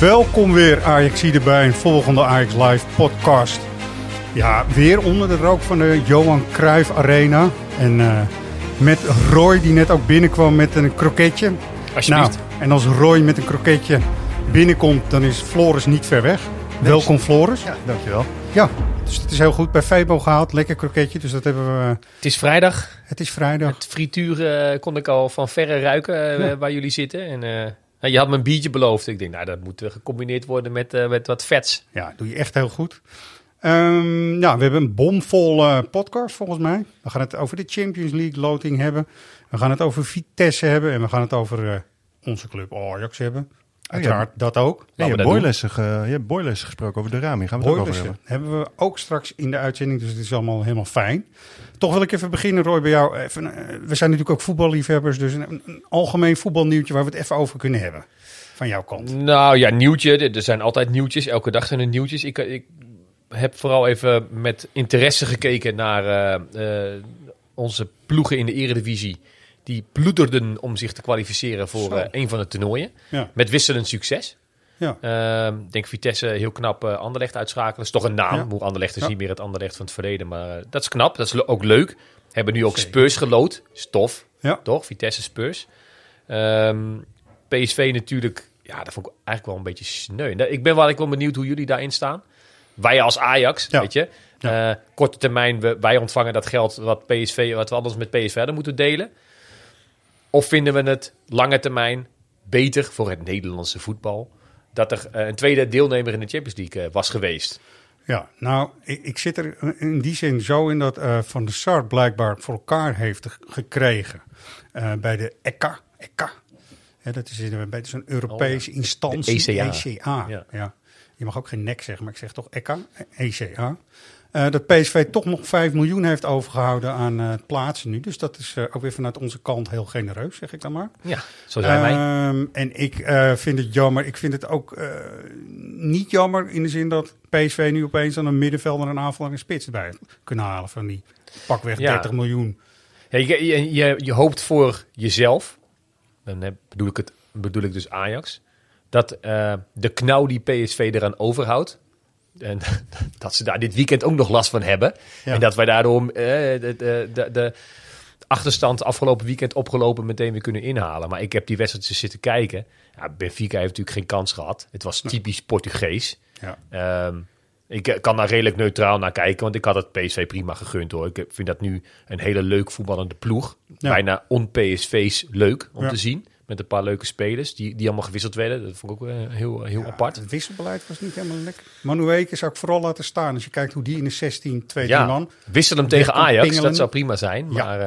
Welkom weer Ajax bij een volgende Ajax Live podcast. Ja, weer onder de rook van de Johan Cruijff Arena. En uh, met Roy die net ook binnenkwam met een kroketje. Alsjeblieft. Nou, en als Roy met een kroketje binnenkomt, dan is Floris niet ver weg. Welkom Floris. Ja, dankjewel. Ja, dus het is heel goed bij Febo gehaald. Lekker kroketje, dus dat hebben we... Het is vrijdag. Het is vrijdag. Het frituur uh, kon ik al van verre ruiken uh, ja. waar jullie zitten. En je had me een biertje beloofd. Ik denk, nou, dat moet gecombineerd worden met, met wat vets. Ja, doe je echt heel goed. Um, nou, we hebben een bomvol podcast volgens mij. We gaan het over de Champions League loting hebben. We gaan het over Vitesse hebben. En we gaan het over onze club Ajax hebben. Uiteraard, ja, dat ook. Ja, je, hebt boylessen ge, je hebt boylessen gesproken over de raming. Gaan we het ook over hebben. hebben we ook straks in de uitzending, dus het is allemaal helemaal fijn. Toch wil ik even beginnen, Roy, bij jou. Even, uh, we zijn natuurlijk ook voetballiefhebbers, dus een, een, algemeen voetbalnieuwtje waar we het even over kunnen hebben. Van jouw kant. Nou ja, nieuwtje. Er zijn altijd nieuwtjes. Elke dag zijn er nieuwtjes. Ik, ik heb vooral even met interesse gekeken naar uh, uh, onze ploegen in de eredivisie die bloederden om zich te kwalificeren voor uh, een van de toernooien. Ja. Met wisselend succes. Ja. Uh, denk Vitesse heel knap uh, Anderlecht uitschakelen. Dat is toch een naam. Ja. Hoe Anderlecht is Ja. niet meer het Anderlecht van het verleden. Maar uh, dat is knap. Dat is ook leuk. Hebben nu ook Spurs gelood. Stof. Ja. Toch? Vitesse Spurs. Ehm, PSV natuurlijk. Ja, dat vond ik eigenlijk wel een beetje sneu. Ik ben wel, ik ben benieuwd hoe jullie daarin staan. Wij als Ajax, Ja. weet je. Eh, korte termijn, we, wij ontvangen dat geld wat, PSV, wat we anders met PSV hadden moeten delen. Of vinden we het lange termijn beter voor het Nederlandse voetbal dat er eh, een tweede deelnemer in de Champions League eh, was geweest? Ja, nou, ik, ik zit er in die zin zo in dat eh, Van der Sar blijkbaar voor elkaar heeft ge- gekregen bij de ECA. ECA. Dat is in- bij zo'n Europese instantie. ECA. ECA. Ja. Ja. Je mag ook geen nek zeggen, maar ik zeg toch ECA. ECA. Eh, dat PSV toch nog 5 miljoen heeft overgehouden aan eh, plaatsen nu. Dus dat is eh, ook weer vanuit onze kant heel genereus, zeg ik dan maar. Ja, zo zijn wij. Ehm, en ik vind het jammer. Ik vind het ook niet jammer in de zin dat PSV nu opeens aan een middenvelder en aanvaller en spits bij kunnen halen van die pakweg Ja. 30 miljoen. Ja, je, je, je, je hoopt voor jezelf, dan bedoel ik, het, bedoel ik dus Ajax, dat de knauw die PSV eraan overhoudt, en dat ze daar dit weekend ook nog last van hebben. Ja. En dat wij daardoor eh, de, de, de, achterstand afgelopen weekend opgelopen meteen weer kunnen inhalen. Maar ik heb die wedstrijd dus zitten kijken. Ja, Benfica heeft natuurlijk geen kans gehad. Het was typisch Portugees. Ja. Ehm, ik eh, kan daar redelijk neutraal naar kijken, want ik had het PSV prima gegund hoor. Ik vind dat nu een hele leuk voetballende ploeg. Ja. Bijna on-PSV's leuk om te zien. Met een paar leuke spelers die, die allemaal gewisseld werden. Dat vond ik ook eh, heel, heel Ja, apart. Het wisselbeleid was niet helemaal lekker. Manueke zou ik vooral laten staan. Als je kijkt hoe die in de 16, 2 Ja, man. wissel hem tegen Ajax, pingelen. dat zou prima zijn. Maar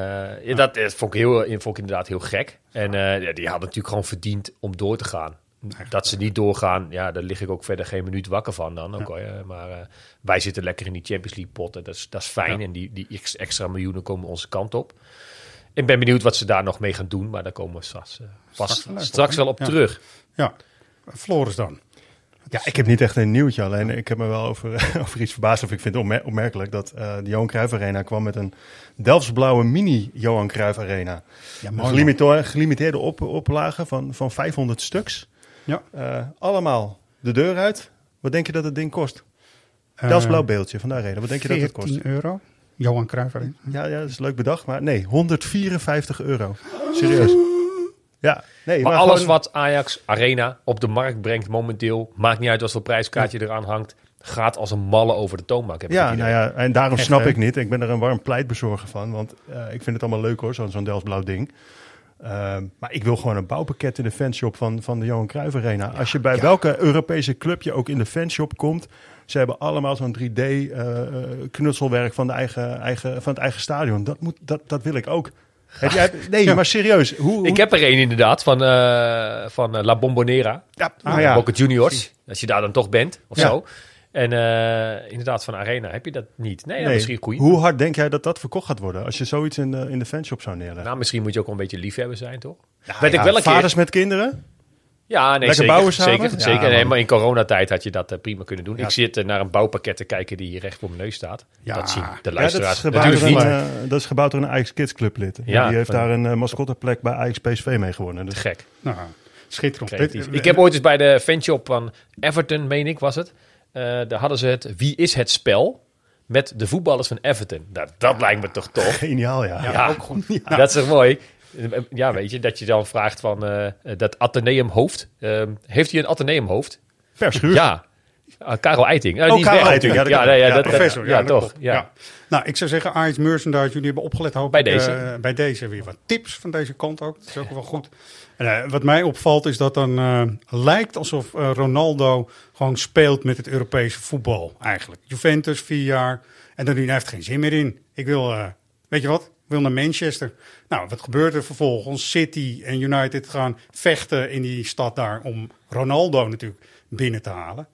eh, dat, dat vond, ik heel, vond ik inderdaad heel gek. En eh, die hadden natuurlijk gewoon verdiend om door te gaan. Dat ze niet doorgaan, ja, daar lig ik ook verder geen minuut wakker van dan. Ook, al, ja, maar eh, wij zitten lekker in die Champions League potten. Dat is, dat is fijn. Ja. En die, die ex- extra miljoenen komen onze kant op. Ik ben benieuwd wat ze daar nog mee gaan doen. Maar daar komen we straks, eh, Straks wel straks, even, wel op ja. terug. Ja, Floris dan. Ja, ik heb niet echt een nieuwtje, alleen ik heb me wel over, over iets verbaasd. Of ik vind het opmer- opmerkelijk dat eh, de Johan Cruijff Arena kwam met een Delftsblauwe mini Johan Cruijff Arena. Ja, Een gelimiteerde, gelimiteerde op, oplage van, van 500 stuks. Ja. Eh, allemaal de deur uit. Wat denk je dat het ding kost? Eh, Delftsblauw beeldje van de Arena. Wat denk je dat het kost? 14 euro. Johan Cruijff Arena. Ja, ja, dat is leuk bedacht, maar nee, 154 euro. Serieus. Ja, nee, Maar, maar, alles gewoon- wat Ajax Arena op de markt brengt momenteel, maakt niet uit wat voor prijskaartje eraan hangt, gaat als een malle over de toonbank. heb Ja, nou ja, en daarom Echt, snap hè? ik niet. Ik ben er een warm pleitbezorger van, want eh, ik vind het allemaal leuk hoor, zo'n zo'n ding. Ehm, maar ik wil gewoon een bouwpakket in de fanshop van, van de Johan Cruijff Arena. Als je bij welke Europese club je ook in de fanshop komt, Ze hebben allemaal zo'n 3D-knutselwerk van, de eigen, eigen, van het eigen stadion. Dat, moet, dat, dat wil ik ook. Heb jij, nee, maar serieus. Hoe, hoe- Ik heb er één inderdaad van, eh, van eh, La Bombonera. Ja, Ah, ja. Boca Juniors. Als je daar dan toch bent of Ja. zo. En eh, inderdaad van Arena heb je dat niet. Nee, misschien goeie. Hoe hard denk jij dat dat verkocht gaat worden als je zoiets in de, in de fanshop zou neerleggen? Nou, misschien moet je ook wel een beetje liefhebber zijn, toch? Weet ik wel een vaders keer. met kinderen? Ja, nee, Lekker zeker. bouwen samen? Zeker, Ja, zeker. Nee, man. maar in coronatijd had je dat eh, prima kunnen doen. Ja. Ik zit eh, naar een bouwpakket te kijken die hier recht voor mijn neus staat. Ja. Dat zien de Ja, dat, is luisteraars gebouwd door een, eh, dat is gebouwd door een Ajax Kids Club lid. Ja, die heeft van- daar een mascotteplek bij Ajax PSV mee gewonnen. Dus Gek. Nou, schitterend. Dit- Ik heb ooit eens bij de fanshop van Everton, meen ik, was het. eh, daar hadden ze het Wie is het spel? Met de voetballers van Everton. Dat, dat lijkt me toch tof. geniaal, ja. Ja, ook goed. Dat is toch mooi? Ja, weet je, dat je dan vraagt van eh, dat Atheneum-hoofd. Ehm, heeft hij een Atheneum-hoofd? Per schuur. Ja. Ah, Karel Eiting. Ah, Oh, Karel Eiting, ja, dat ja, nee, ja, Ja, dat, Professor, ja, toch. Ja. Nou, ik zou zeggen, Ajax Merchandise, jullie hebben opgelet hoop Bij deze. eh, bij deze weer wat tips van deze kant ook. Dat is ook wel goed. En, eh, wat mij opvalt is dat dan lijkt alsof Ronaldo gewoon speelt met het Europese voetbal eigenlijk. Juventus, vier jaar. En dan hij heeft geen zin meer in. Ik wil, weet je wat? Wil naar Manchester. Nou, wat gebeurt er vervolgens? City en United gaan vechten in die stad daar om Ronaldo natuurlijk binnen te halen.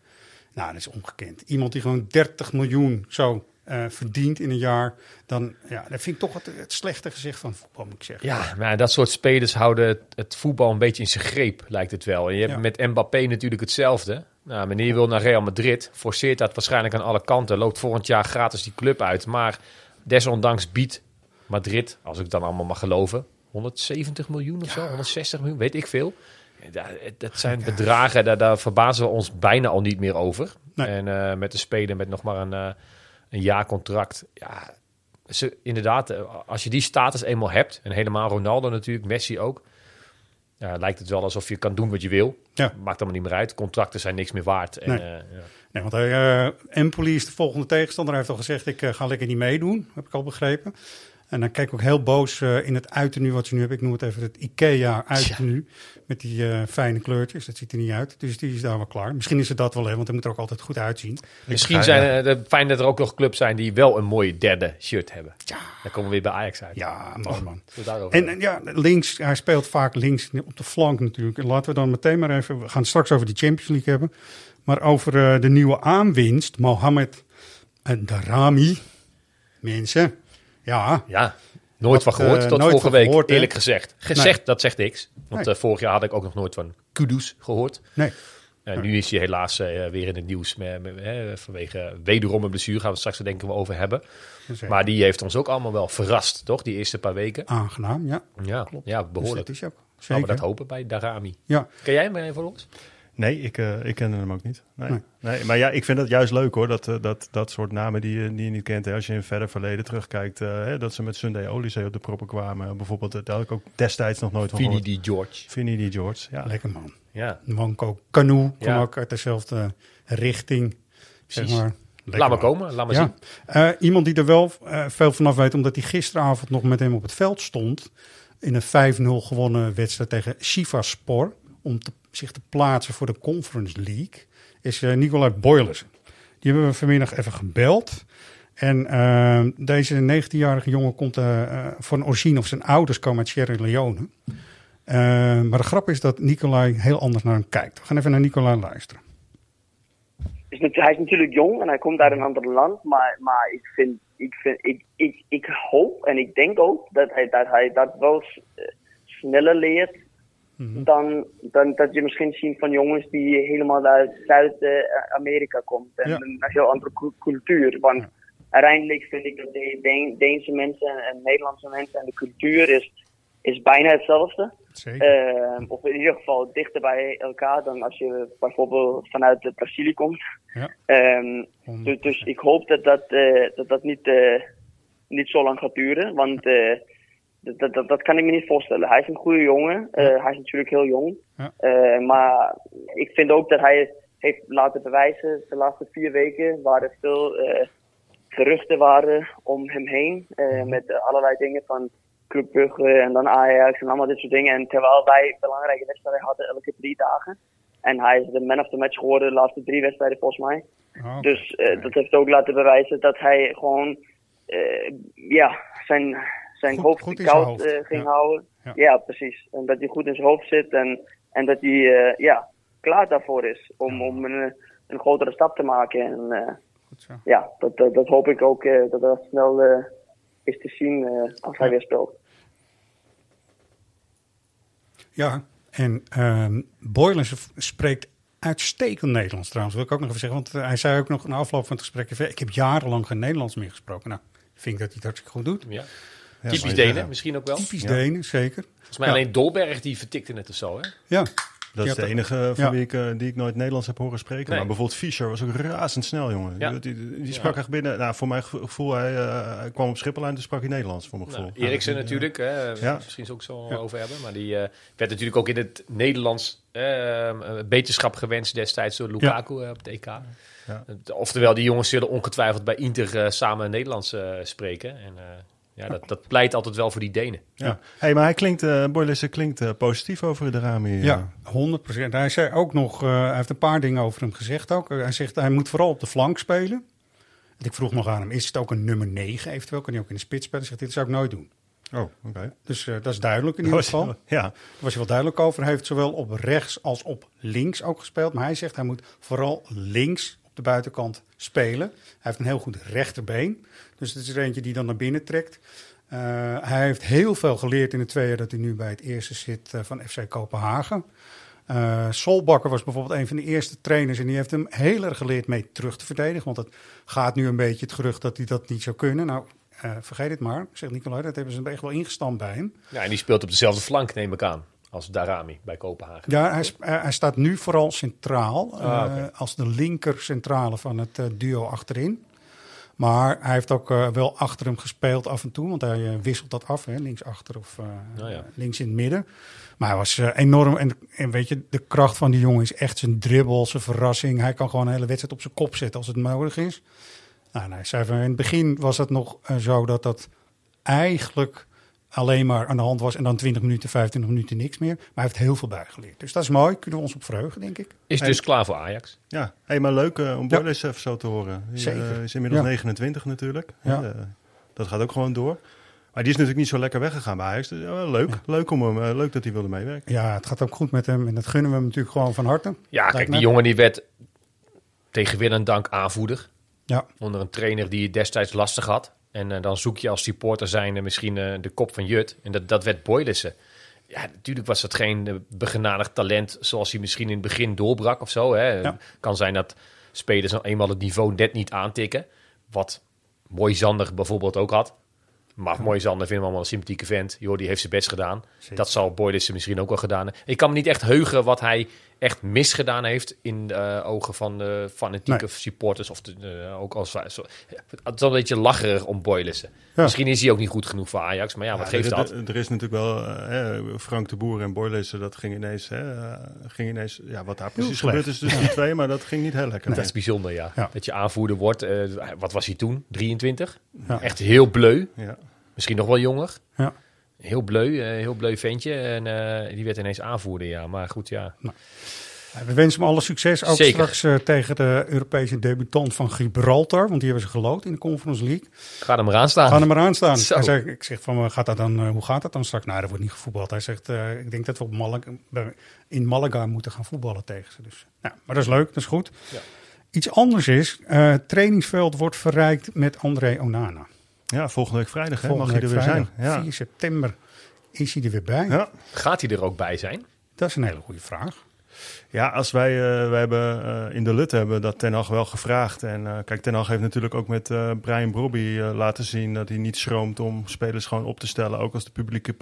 Nou, dat is ongekend. Iemand die gewoon 30 miljoen zo eh, verdient in een jaar, dan ja, dat vind ik toch het, het slechte gezicht van voetbal, moet ik zeggen. Ja, maar dat soort spelers houden het, het voetbal een beetje in zijn greep, lijkt het wel. En je hebt Ja. met Mbappé natuurlijk hetzelfde. Nou, meneer je wil naar Real Madrid, forceert dat waarschijnlijk aan alle kanten. Loopt volgend jaar gratis die club uit. Maar desondanks biedt Madrid, als ik dan allemaal mag geloven, 170 miljoen of zo, 160 miljoen, weet ik veel. Ja, dat zijn bedragen, daar, daar verbazen we ons bijna al niet meer over. Nee. En eh, met de speler met nog maar een, eh een jaarcontract. Ja, ze, inderdaad, eh, als je die status eenmaal hebt, en helemaal Ronaldo natuurlijk, Messi ook, ja, lijkt het wel alsof je kan doen wat je wil. Ja. Maakt allemaal niet meer uit. Contracten zijn niks meer waard. En, Nee. ja. Nee, want eh Empoli is de volgende tegenstander. Hij heeft al gezegd, ik ga lekker niet meedoen, heb ik al begrepen. En dan kijk ik ook heel boos eh, in het uiternu wat ze nu hebben. Ik noem het even het IKEA uiternu. Met die eh, fijne kleurtjes. Dat ziet er niet uit. Dus die is daar wel klaar. Misschien is het dat wel, hè, want hij moet er ook altijd goed uitzien. Misschien ga- zijn er, het fijn dat er ook nog clubs zijn die wel een mooie derde shirt hebben. Ja. Dan komen we weer bij Ajax uit. Ja, mooi man. Het En, en ja, links, hij speelt vaak links op de flank natuurlijk. En laten we dan meteen maar even, we gaan het straks over de Champions League hebben. Maar over eh, de nieuwe aanwinst, Mohamed en Darami. Mensen, ja, ja, nooit van gehoord eh, tot nooit vorige week, gehoord, eerlijk gezegd. Gezegd, dat zegt niks. Want Nee. eh, vorig jaar had ik ook nog nooit van Kudus gehoord. nee. En nu is hij helaas eh, weer in het nieuws met, vanwege wederom een blessure. Gaan we straks denken we over hebben. zeker. Maar die heeft ons ook allemaal wel verrast, toch? Die eerste paar weken. Aangenaam, ja. Ja, ja Dus behoorlijk. dat is ook. Laten Zeker. we dat hopen bij Darami. Ja, Ken jij hem even voor ons? Nee, ik, eh, ik kende hem ook niet. Nee. Nee. Nee. maar ja, ik vind het juist leuk hoor, dat, eh, dat, dat soort namen die, je- die je niet kent. Hè. Als je in verder verleden terugkijkt, eh, hè, dat ze met Sunday Oliseh op de proppen kwamen. Bijvoorbeeld, daar had ik ook destijds nog nooit van Vini gehoord. die George. Vinny die George, ja. lekker man. Ja. Wanko Canoe komt Ja. ook uit dezelfde richting. Zeg Precies. maar. Lekker Laat maar komen, laat maar Ja. zien. Eh, iemand die er wel eh, veel vanaf weet, omdat hij gisteravond nog met hem op het veld stond. In een 5-0 gewonnen wedstrijd tegen Sivaspor. Om te, zich te plaatsen voor de Conference League. Is eh Nicolai Boylissen. Die hebben we vanmiddag even gebeld. En eh, deze 19-jarige jongen komt eh, van origine, of zijn ouders komen uit Sierra Leone. Maar de grap is dat Nicolai heel anders naar hem kijkt. We gaan even naar Nicolai luisteren. hij is natuurlijk jong en hij komt uit een ander land, maar, maar ik vind, ik vind, ik, ik, ik hoop en ik denk ook dat hij dat, hij dat wel s- eh, leert dan, dan dat je misschien ziet van jongens die helemaal uit Zuid-Amerika komt en Ja. een heel andere cu- cultuur. Want uiteindelijk vind ik dat de Deen- Deense mensen en, Nederlandse mensen en de cultuur is, is bijna hetzelfde. Zeker. Ehm, of in ieder geval dichter bij elkaar dan als je bijvoorbeeld vanuit Brazilië komt. Ja. Ehm, dus, dus ik hoop dat dat, eh, dat, dat niet, eh, niet zo lang gaat duren, want eh, dat, dat, dat, kan ik me niet voorstellen. Hij is een goede jongen, Eh, hij is natuurlijk heel jong, Ja. Eh, maar ik vind ook dat hij heeft laten bewijzen de laatste vier weken waar er veel eh, geruchten waren om hem heen, eh, met allerlei dingen van Club Brugge en dan Ajax en allemaal dit soort dingen. En terwijl wij belangrijke wedstrijden hadden elke drie dagen. En hij is de man of the match geworden de laatste drie wedstrijden volgens mij. Oh, Dus dat heeft ook laten bewijzen dat hij gewoon ja, zijn, zijn Goed- hoofd goed in zijn koud hoofd, eh, ging ja. houden. Ja. Ja. precies. En dat hij goed in zijn hoofd zit en, en dat hij eh, ja, klaar daarvoor is om, om een, een grotere stap te maken. En eh, Goed zo. ja, dat, dat, dat hoop ik ook dat dat snel eh, is te zien eh, als hij weer speelt. Ja, en ehm Boylen spreekt uitstekend Nederlands trouwens, wil ik ook nog even zeggen. Want hij zei ook nog na afloop van het gesprek, ik heb jarenlang geen Nederlands meer gesproken. Nou, ik vind dat hij het hartstikke goed doet. Ja. Ja, Typisch Denen misschien ook wel. Typisch Ja. Denen, zeker. Volgens mij Ja. alleen Dolberg die vertikte het of zo. Hè? Ja, Dat is de enige van ja. wie ik, eh, die ik nooit Nederlands heb horen spreken. Nee. Maar bijvoorbeeld Fischer was ook razendsnel, jongen. Ja. Die, die, die sprak Ja. echt binnen. Nou, voor mijn gevoel, hij, eh, hij kwam op Schiphol en toen sprak hij Nederlands, voor mijn Nou, gevoel. Eriksen Ja, natuurlijk, hè, Ja. misschien ook zo Ja. over hebben. Maar die eh, werd natuurlijk ook in het Nederlands beterschap gewenst destijds door Lukaku op het EK. Ja. Oftewel, die jongens zullen ongetwijfeld bij Inter samen Nederlands spreken. En eh, ja, dat, dat pleit altijd wel voor die Denen. Ja. Hey, maar hij klinkt, eh Boylissen klinkt eh, positief over de Rami. eh. ja, 100%. Hij zei ook nog, eh, hij heeft een paar dingen over hem gezegd ook. Hij zegt, hij moet vooral op de flank spelen. En ik vroeg nog aan hem, is het ook een nummer 9 eventueel? Kan hij ook in de spits spelen? Hij zegt, dit zou ik nooit doen. Oh, oké. Dus eh, dat is duidelijk in ieder geval. Ja, Daar was hij wel duidelijk over. Hij heeft zowel op rechts als op links ook gespeeld. Maar hij zegt hij moet vooral links de buitenkant spelen. Hij heeft een heel goed rechterbeen. Dus het is eentje die dan naar binnen trekt. Eh, hij heeft heel veel geleerd in de twee jaar dat hij nu bij het eerste zit eh, van FC Kopenhagen. Eh Solbakker was bijvoorbeeld een van de eerste trainers en die heeft hem heel erg geleerd mee terug te verdedigen. Want het gaat nu een beetje het gerucht dat hij dat niet zou kunnen. Nou, vergeet het maar, zegt Nicolai, dat hebben ze echt wel ingestampt bij hem. Ja, en die speelt op dezelfde flank, neem ik aan, als Darami bij Kopenhagen. Ja, hij, eh, hij staat nu vooral centraal. Ah, eh, als de linker centrale van het eh, duo achterin. Maar hij heeft ook wel achter hem gespeeld af en toe. Want hij wisselt dat af, hè, links achter of ja. links in het midden. Maar hij was enorm. En, en weet je, de kracht van die jongen is echt zijn dribbel, zijn verrassing. Hij kan gewoon een hele wedstrijd op zijn kop zetten als het nodig is. Nou, nou, zei van, in het begin was het nog zo dat dat eigenlijk alleen maar aan de hand was. En dan 20 minuten, 25 minuten niks meer. Maar hij heeft heel veel bijgeleerd. Dus dat is mooi. Kunnen we ons op verheugen, denk ik. Is dus klaar voor Ajax. ja. Hey, maar leuk eh, om Ja. Boylissen even zo te horen. Die, Zeker. eh, is inmiddels Ja. 29 natuurlijk. Ja. Eh, dat gaat ook gewoon door. Maar die is natuurlijk niet zo lekker weggegaan bij Ajax. Dus, leuk. Leuk, om hem, leuk dat hij wilde meewerken. Ja, het gaat ook goed met hem. En dat gunnen we hem natuurlijk gewoon van harte. Ja, kijk, me. die jongen die werd tegen wil en dank aanvoerder. Ja, Onder een trainer die het destijds lastig had. En eh, dan zoek je als supporter zijnde misschien eh, de kop van Jut. En dat, dat werd Boylissen. Ja, natuurlijk was dat geen eh, begenadigd talent zoals hij misschien in het begin doorbrak of zo. Hè. Ja. Kan zijn dat spelers nou eenmaal het niveau net niet aantikken. Wat Mooi Zander bijvoorbeeld ook had. Maar Mooi Zander vinden we allemaal een sympathieke vent. Joh, die heeft zijn best gedaan. Zeker. Dat zal Boylissen misschien ook wel gedaan hebben. Ik kan me niet echt heugen wat hij echt misgedaan heeft in de eh, ogen van de fanatieke supporters. Of de, eh, ook als zo, het is wel een beetje lacherig om Boylissen. Ja. Misschien is hij ook niet goed genoeg voor Ajax. Maar ja, wat Ja, geeft er, dat? Er, er is natuurlijk wel eh, hè, Frank de Boer en Boylissen, dat ging ineens, hè, eh, ging ineens, ja, wat daar precies gebeurd is tussen die twee, maar dat ging niet heel lekker. Dat is bijzonder, ja. Ja. Dat je aanvoerder wordt. eh, wat was hij toen? 23? Ja. Echt heel bleu. Ja. Misschien nog wel jonger. ja. Heel bleu, eh, heel bleu ventje. En eh, die werd ineens aanvoerder, ja. Maar goed, ja. We wensen hem alle succes. Ook Zeker. straks eh, tegen de Europese debutant van Gibraltar. Want die hebben ze geloot in de Conference League. Ga er maar aan staan. Gaan er maar aan staan. Zo. Hij zei, ik zeg van, gaat dat dan, eh, hoe gaat dat dan straks? Nou, er wordt niet gevoetbald. Hij zegt, eh, ik denk dat we op Malaga, in Malaga moeten gaan voetballen tegen ze. Dus, nou, maar dat is leuk, dat is goed. Ja. Iets anders is, eh, het trainingsveld wordt verrijkt met André Onana. Ja, volgende week vrijdag hè, Volgende mag hij er week weer vrijdag, zijn. Ja. 4 september is hij er weer bij. Ja. Gaat hij er ook bij zijn? Dat is een hele goede vraag. Ja, als wij, eh, wij hebben eh, in de Lut hebben dat Ten Hag wel gevraagd. En eh, kijk, Ten Hag heeft natuurlijk ook met eh, Brian Brobby laten zien dat hij niet schroomt om spelers gewoon op te stellen. Ook als de publieke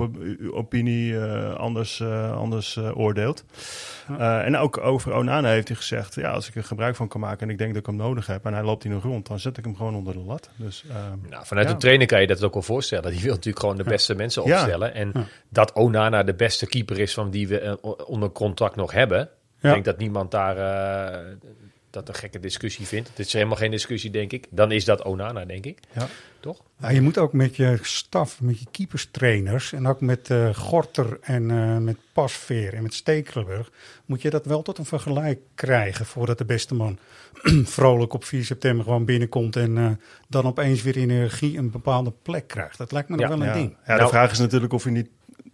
opinie eh, anders, eh, anders oordeelt. Eh, en ook over Onana heeft hij gezegd, ja, als ik er gebruik van kan maken en ik denk dat ik hem nodig heb en hij loopt hier nog rond, dan zet ik hem gewoon onder de lat. Dus, ehm, Nou, vanuit Ja. de trainer kan je dat ook wel voorstellen. Die wil natuurlijk gewoon de beste mensen Ja. opstellen. En Ja. dat Onana de beste keeper is van die we onder contract nog hebben. Ja. Ik denk dat niemand daar eh, dat een gekke discussie vindt. Het is helemaal geen discussie, denk ik. Dan is dat Onana, denk ik. Ja. Toch? Ja, je moet ook met je staf, met je keeperstrainers en ook met eh, Gorter en eh, met Pasveer en met Stekelenburg, moet je dat wel tot een vergelijk krijgen voordat de beste man vrolijk op 4 september gewoon binnenkomt en eh, dan opeens weer in energie een bepaalde plek krijgt. Dat lijkt me nog Ja, wel een Ja, ding. ja de Nou- vraag is natuurlijk of hij niet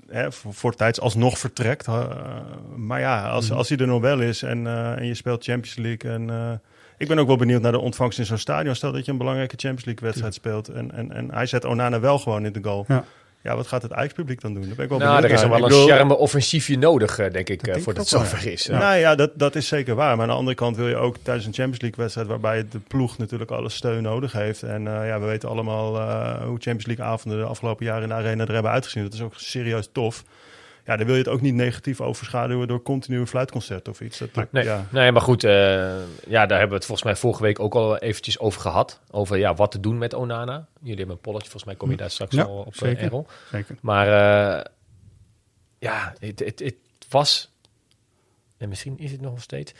hè, voor, voor tijds alsnog vertrekt. Uh, maar ja, als, Mhm. als hij er nog wel is en, uh, en je speelt Champions League. En, uh, ik ben ook wel benieuwd naar de ontvangst in zo'n stadion. Stel dat je een belangrijke Champions League wedstrijd speelt. En, en, en hij zet Onana wel gewoon in de goal. Ja. Ja, wat gaat het Ajax-publiek dan doen? Daar ben ik wel Nou, er is naar. wel een bedoel- charme offensiefje nodig, eh, denk ik, Dat eh, denk voordat ik het zover is. ja. Nou ja, dat, dat is zeker waar. Maar aan de andere kant wil je ook tijdens een Champions League wedstrijd... waarbij de ploeg natuurlijk alle steun nodig heeft. En uh, ja, we weten allemaal uh, hoe Champions League avonden de afgelopen jaren in de arena er hebben uitgezien. Dat is ook serieus tof. Ja, dan wil je het ook niet negatief overschaduwen door continue fluitconcerten of iets. Dat, Nee, ja. nee maar goed, uh, ja, daar hebben we het volgens mij vorige week ook al eventjes over gehad. Over ja, wat te doen met Onana. Jullie hebben een polletje, volgens mij kom je daar straks Ja, al op zeker. uh, Errol. Zeker. Maar uh, ja, het was, en misschien is het nog steeds,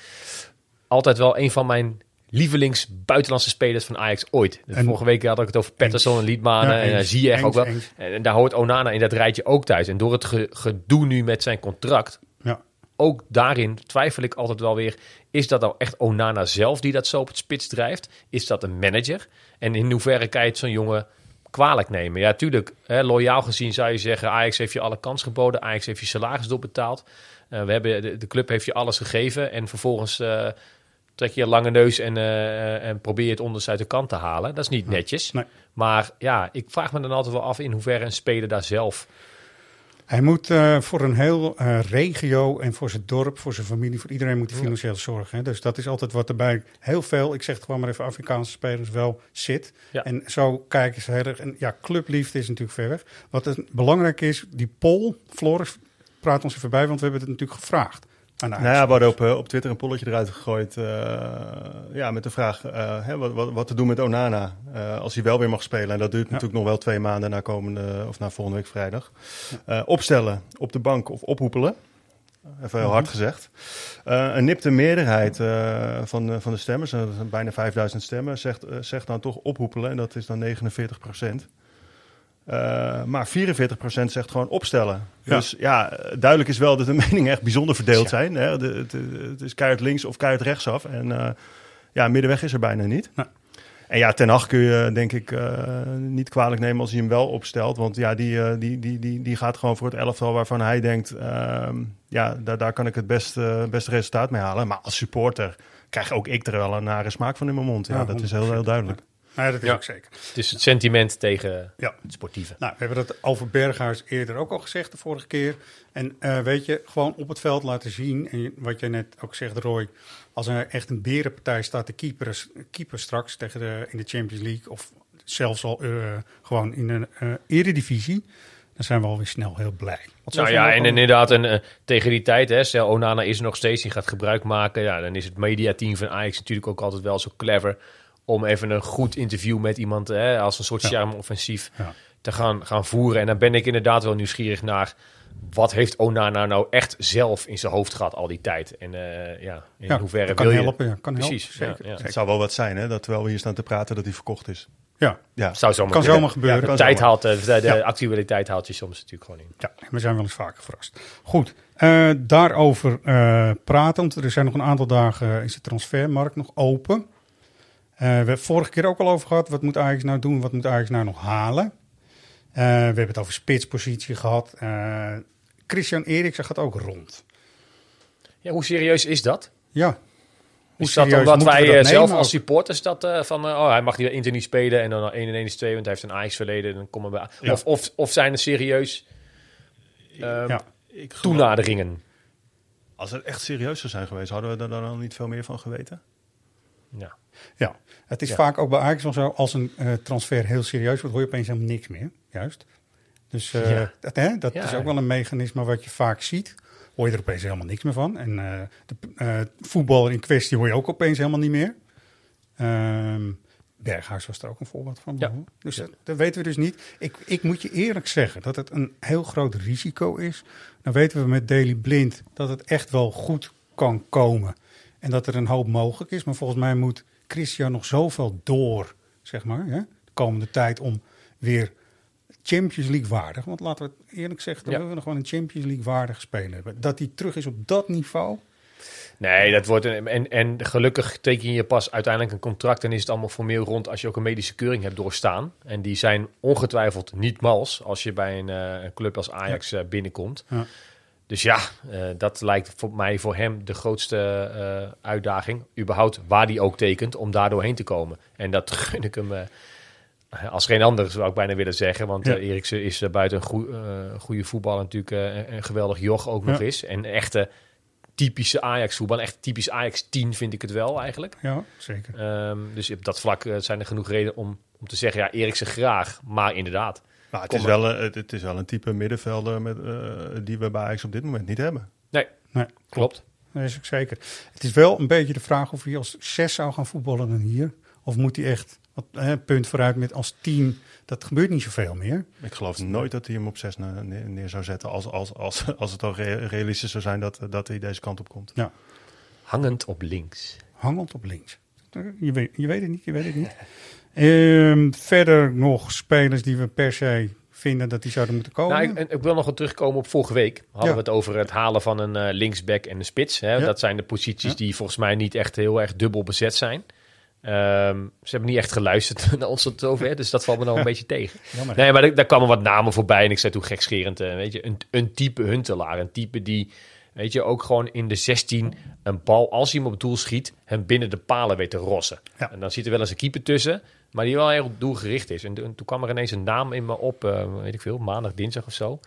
altijd wel een van mijn lievelings buitenlandse spelers van Ajax ooit. En- vorige week had ik het over Patterson en Liedmanen. Ja, en daar eens, zie je echt ook wel. eens. En, daar hoort Onana in dat rijtje ook thuis. En door het ge- gedoe nu met zijn contract, Ja. ook daarin twijfel ik altijd wel weer... is dat nou echt Onana zelf die dat zo op het spits drijft? Is dat een manager? En in hoeverre kan je het zo'n jongen kwalijk nemen? Ja, tuurlijk, hè, loyaal gezien zou je zeggen... Ajax heeft je alle kans geboden, Ajax heeft je salaris doorbetaald. Eh, we hebben, de, de club heeft je alles gegeven en vervolgens... eh, trek je lange neus en, eh, en probeer het onderste uit de kant te halen. Dat is niet netjes. Nee. Maar ja, ik vraag me dan altijd wel af in hoeverre een speler daar zelf... Hij moet eh, voor een heel regio en voor zijn dorp, voor zijn familie, voor iedereen moet hij financieel zorgen. Hè? Dus dat is altijd wat erbij heel veel, ik zeg het gewoon maar even, Afrikaanse spelers wel zit. Ja. En zo kijken ze heel erg. En ja, clubliefde is natuurlijk ver weg. Wat het belangrijk is, die poll, Floris, praat ons even bij, want we hebben het natuurlijk gevraagd. Aan Nou ja, we hadden op, op Twitter een polletje eruit gegooid. eh, ja, met de vraag eh, hè, wat, wat, wat te doen met Onana eh, als hij wel weer mag spelen. En dat duurt natuurlijk nog wel twee maanden na, komende, of na volgende week vrijdag. Opstellen op de bank of ophoepelen. Even heel hard gezegd. Een nipte meerderheid van, van de stemmers, bijna 5000 stemmen, zegt, zegt dan toch ophoepelen. En dat is dan 49 procent. Eh, maar 44% zegt gewoon opstellen. Ja. Dus ja, duidelijk is wel dat de meningen echt bijzonder verdeeld Ja. zijn. Hè? De, het, het is keihard links of keihard rechtsaf. En eh, ja, middenweg is er bijna niet. En ja, Ten Hag kun je denk ik eh, niet kwalijk nemen als hij hem wel opstelt. Want ja, die, die, die, die, die gaat gewoon voor het elftal waarvan hij denkt... ehm, ja, daar, daar kan ik het beste, beste resultaat mee halen. Maar als supporter krijg ook ik er wel een nare smaak van in mijn mond. Ja, Ja, dat is heel, heel 100%. duidelijk. Ja, dat is Ja. ook zeker. Het is het sentiment tegen Ja. het sportieve. Nou, we hebben dat over Berghuis eerder ook al gezegd de vorige keer. En eh, weet je, gewoon op het veld laten zien. En wat jij net ook zegt, Roy. Als er echt een berenpartij staat te keeper, keeper straks tegen de, in de Champions League. Of zelfs al eh, gewoon in een eh eredivisie. Dan zijn we alweer snel heel blij. Nou ja, en inderdaad, eh, tegen die tijd, hè, stel Onana is er nog steeds, die gaat gebruik maken. Ja, dan is het mediateam van Ajax natuurlijk ook altijd wel zo clever om even een goed interview met iemand hè, als een soort charme-offensief Ja. te gaan, gaan voeren. En dan ben ik inderdaad wel nieuwsgierig naar wat heeft Onana nou echt zelf in zijn hoofd gehad al die tijd. En eh, ja, in ja, hoeverre kan wil je... helpen. Ja, kan Precies, helpen, zeker. ja, ja. Het zeker. zou wel wat zijn, hè? Dat terwijl we hier staan te praten, dat hij verkocht is. Ja, Ja, Zou zomaar kan zomaar gebeuren. De kan tijd zomaar. haalt, eh, de, de Ja. actualiteit haalt je soms natuurlijk gewoon in. Ja, we zijn wel eens vaker verrast. Goed, eh, daarover eh pratend. Er zijn nog een aantal dagen, is de transfermarkt nog open. Eh, we hebben het vorige keer ook al over gehad. Wat moet Ajax nou doen? Wat moet Ajax nou nog halen? Eh, we hebben het over spitspositie gehad. Eh, Christian Eriksen gaat ook rond. Ja, hoe serieus is dat? Ja. Hoe Is dat serieus omdat wij dat zelf nemen als ook? supporters dat van oh hij mag die Inter niet spelen en dan al 1 en 1 is 2 want hij heeft een Ajax verleden dan komen we Ja. of, of of zijn er serieus ehm, Ja. ik toenaderingen? Als het echt serieus zou zijn geweest, hadden we er dan al niet veel meer van geweten? Ja. Ja, het is Ja. vaak ook bij Ajax wel zo. Als een eh, transfer heel serieus wordt, hoor je opeens helemaal niks meer. Juist. Dus eh, Ja. dat, hè, dat Ja. is ook wel een mechanisme wat je vaak ziet. Hoor je er opeens helemaal niks meer van. En eh, de voetballer in kwestie hoor je ook opeens helemaal niet meer. Ehm, Berghuis was er ook een voorbeeld van. Ja. Dus dat, dat weten we dus niet. Ik, ik moet je eerlijk zeggen dat het een heel groot risico is. Dan weten we met Daily Blind dat het echt wel goed kan komen. En dat er een hoop mogelijk is. Maar volgens mij moet Christian nog zoveel door, zeg maar, hè, de komende tijd om weer Champions League waardig. Want laten we het eerlijk zeggen, dan Ja. willen we nog gewoon een Champions League waardig speler hebben. Dat hij terug is op dat niveau. Nee, dat wordt een, en, en gelukkig teken je pas uiteindelijk een contract en is het allemaal formeel rond als je ook een medische keuring hebt doorstaan. En die zijn ongetwijfeld niet mals als je bij een, eh, club als Ajax eh, binnenkomt. Ja. Dus ja, eh, dat lijkt voor mij voor hem de grootste eh, uitdaging. Überhaupt waar hij ook tekent om daar doorheen te komen. En dat gun ik hem eh, als geen ander, zou ik bijna willen zeggen. Want Ja. Eriksen is buiten een goe- goede voetballer natuurlijk een geweldig joch ook nog is. En echte typische Ajax voetbal. Echt typisch Ajax 10 vind ik het wel eigenlijk. Ja, zeker. Ehm, dus op dat vlak zijn er genoeg redenen om, om te zeggen, ja, Eriksen graag. Maar inderdaad, Maar het, is wel, een- het, het is wel een type middenvelder met, eh, die we bij Ajax op dit moment niet hebben. nee, Nee, klopt. dat is ook zeker. Het is wel een beetje de vraag of hij als zes zou gaan voetballen dan hier. Of moet hij echt, wat, hè, punt vooruit met als tien. Dat gebeurt niet zoveel meer. Ik geloof nooit dat hij hem op 6 neer, neer zou zetten als, als, als, als het al rea- realistisch zou zijn dat, dat hij deze kant op komt. Hangend op links. Hangend op links. Je weet, je weet het niet, je weet het niet. Ehm, verder nog spelers die we per se vinden dat die zouden moeten komen. Nou, ik, wil nog wat terugkomen op vorige week. Hadden Ja. we het over het halen van een eh, linksback en een spits. Hè? Ja. Dat zijn de posities Ja. die volgens mij niet echt heel erg dubbel bezet zijn. Ehm, ze hebben niet echt geluisterd naar ons tot zover, dus dat valt me nou een beetje tegen. Jammer. Nee, maar daar kwamen wat namen voorbij en ik zei toen gekscherend, eh, weet je, een, een type Huntelaar. Een type die, weet je, ook gewoon in de 16 een bal, als hij hem op het doel schiet, hem binnen de palen weet te rossen. En dan zit er wel eens een keeper tussen, maar die wel heel op doel gericht is. En, toen- kwam er ineens een naam in me op, eh, weet ik veel, maandag, dinsdag of zo,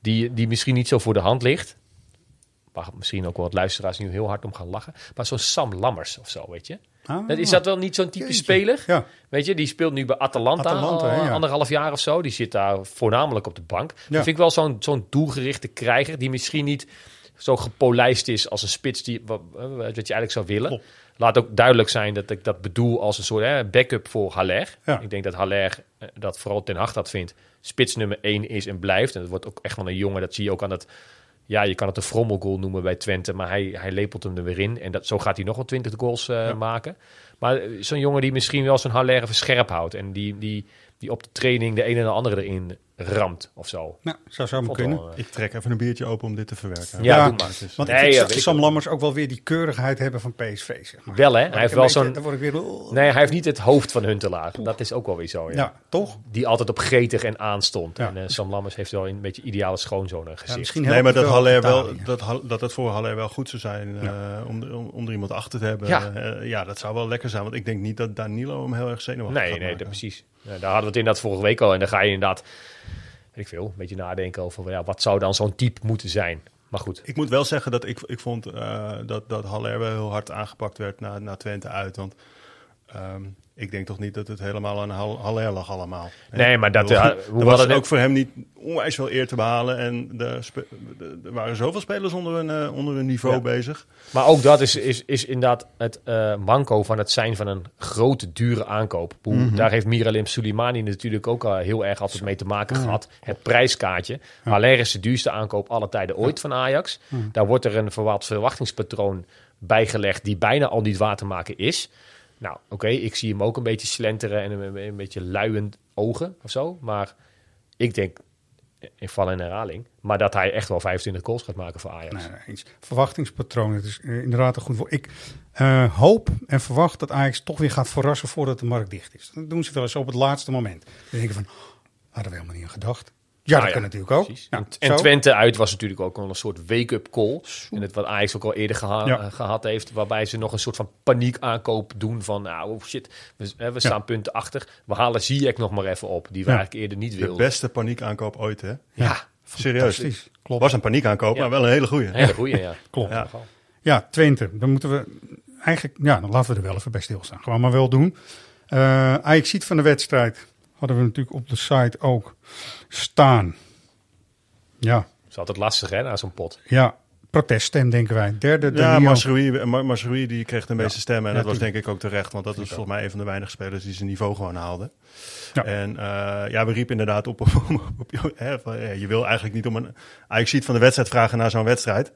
die, die misschien niet zo voor de hand ligt. Waar misschien ook wel wat luisteraars nu heel hard om gaan lachen. Maar zo'n Sam Lammers of zo, weet je. Ah, Dat, is dat wel niet zo'n type jeetje. speler? Ja, Weet je, die speelt nu bij Atalanta, Atalanta, al ja. anderhalf jaar of zo. Die zit daar voornamelijk op de bank. Dat Ja. vind ik wel zo'n zo'n doelgerichte krijger die misschien niet zo gepolijst is als een spits die, wat, wat je eigenlijk zou willen. Klopt. Laat ook duidelijk zijn dat ik dat bedoel als een soort hè, backup voor Haller. Ja. Ik denk dat Haller eh, dat vooral ten Hag dat vindt. Spits nummer 1 is en blijft. En dat wordt ook echt van een jongen. Dat zie je ook aan het... Ja, je kan het een frommelgoal noemen bij Twente. Maar hij, hij lepelt hem er weer in. En dat, zo gaat hij nog wel 20 goals eh, maken. Maar eh, zo'n jongen die misschien wel zijn Haller even scherp houdt. En die, die, die op de training de een en de andere erin ramt of zo. nou, zou zo maar kunnen. wel, eh, Ik trek even een biertje open om dit te verwerken. Ja, Ja, doe maar. Het is- Want Nee, ik ja, Sam. Lammers ook wel weer die keurigheid hebben van PSV. Zeg maar. Wel hè, hij heeft wel zo'n... Dan word ik weer... Nee, hij heeft niet het hoofd van Huntelaar. Dat is ook wel weer zo, ja. Ja, toch? Die altijd op gretig en aanstond. Ja. En eh, Sam Lammers heeft wel een beetje ideale schoonzoon eh, Ja, gezicht. misschien Nee, maar dat, wel Haller wel, dat, dat het voor Haller wel goed zou zijn eh, om, om, om er iemand achter te hebben. Ja. Ja, dat zou wel lekker zijn. Want ik denk niet dat Danilo hem heel erg zenuwachtig Nee, gaat nee, dat, precies. Daar hadden we het inderdaad vorige week al. En dan ga je inderdaad, weet ik veel, een beetje nadenken over ja, wat zou dan zo'n type moeten zijn. Maar goed, Ik moet wel zeggen dat ik, ik vond eh, dat, dat Haller wel heel hard aangepakt werd naar, naar Twente uit. Want ehm, ik denk toch niet dat het helemaal aan Hal- Haller lag allemaal. Nee, maar dat, eh, hoe was ook voor hem niet onwijs veel eer te behalen. En er waren zoveel spelers onder hun, eh, onder hun niveau Ja. bezig. Maar ook dat is, is, is inderdaad het eh, manco van het zijn van een grote, dure aankoop. Mhm. Daar heeft Miralem Soleimani natuurlijk ook al heel erg altijd mee te maken Ja. gehad. Het prijskaartje. Haller is de duurste aankoop alle tijden ooit van Ajax. Daar wordt er een verwacht verwachtingspatroon bijgelegd die bijna al niet waar te maken is. Nou, oké, ik zie hem ook een beetje slenteren en een, een beetje luiend ogen of zo. Maar ik denk, in val en herhaling, maar dat hij echt wel 25 goals gaat maken voor Ajax. Nee. Verwachtingspatroon, het is inderdaad een goed woord. Ik eh, hoop en verwacht dat Ajax toch weer gaat verrassen voordat de markt dicht is. Dat doen ze wel eens op het laatste moment. Dan denk je van, hadden we helemaal niet aan gedacht. Ja, Nou dat ja, kan natuurlijk ook. Nou, en, en. Twente uit was natuurlijk ook wel een soort wake-up call. En het wat Ajax ook al eerder geha- Ja. eh, gehad heeft. Waarbij ze nog een soort van paniek aankoop doen. Van nou oh shit, we, staan punten achter. We halen Ziyech nog maar even op. Die we Ja. eigenlijk eerder niet De wilden. beste paniekaankoop ooit, hè? Ja, Serieus. Fantastisch. Klopt. Was een paniekaankoop, Ja. maar wel een hele goeie. een hele goeie ja. Klopt. Ja. Ja, Twente. Dan moeten we eigenlijk, ja, dan laten we er wel even bij stilstaan. Gewoon maar wel doen. Eh Ajax ziet van de wedstrijd hadden we natuurlijk op de site ook staan. Ja, Dat is altijd lastig hè, na zo'n pot. ja. proteststem, denken wij. Derde, Ja, Danilo. Masroui, Ma- Masroui die kreeg de meeste Ja. stemmen. En Ja, dat was denk ik ook terecht. Want dat is volgens mij een van de weinige spelers die zijn niveau gewoon haalden. Ja. En eh, ja, we riepen inderdaad op. op, op- hè, van, ja, je wil eigenlijk niet om een Ajax van de wedstrijd vragen naar zo'n wedstrijd.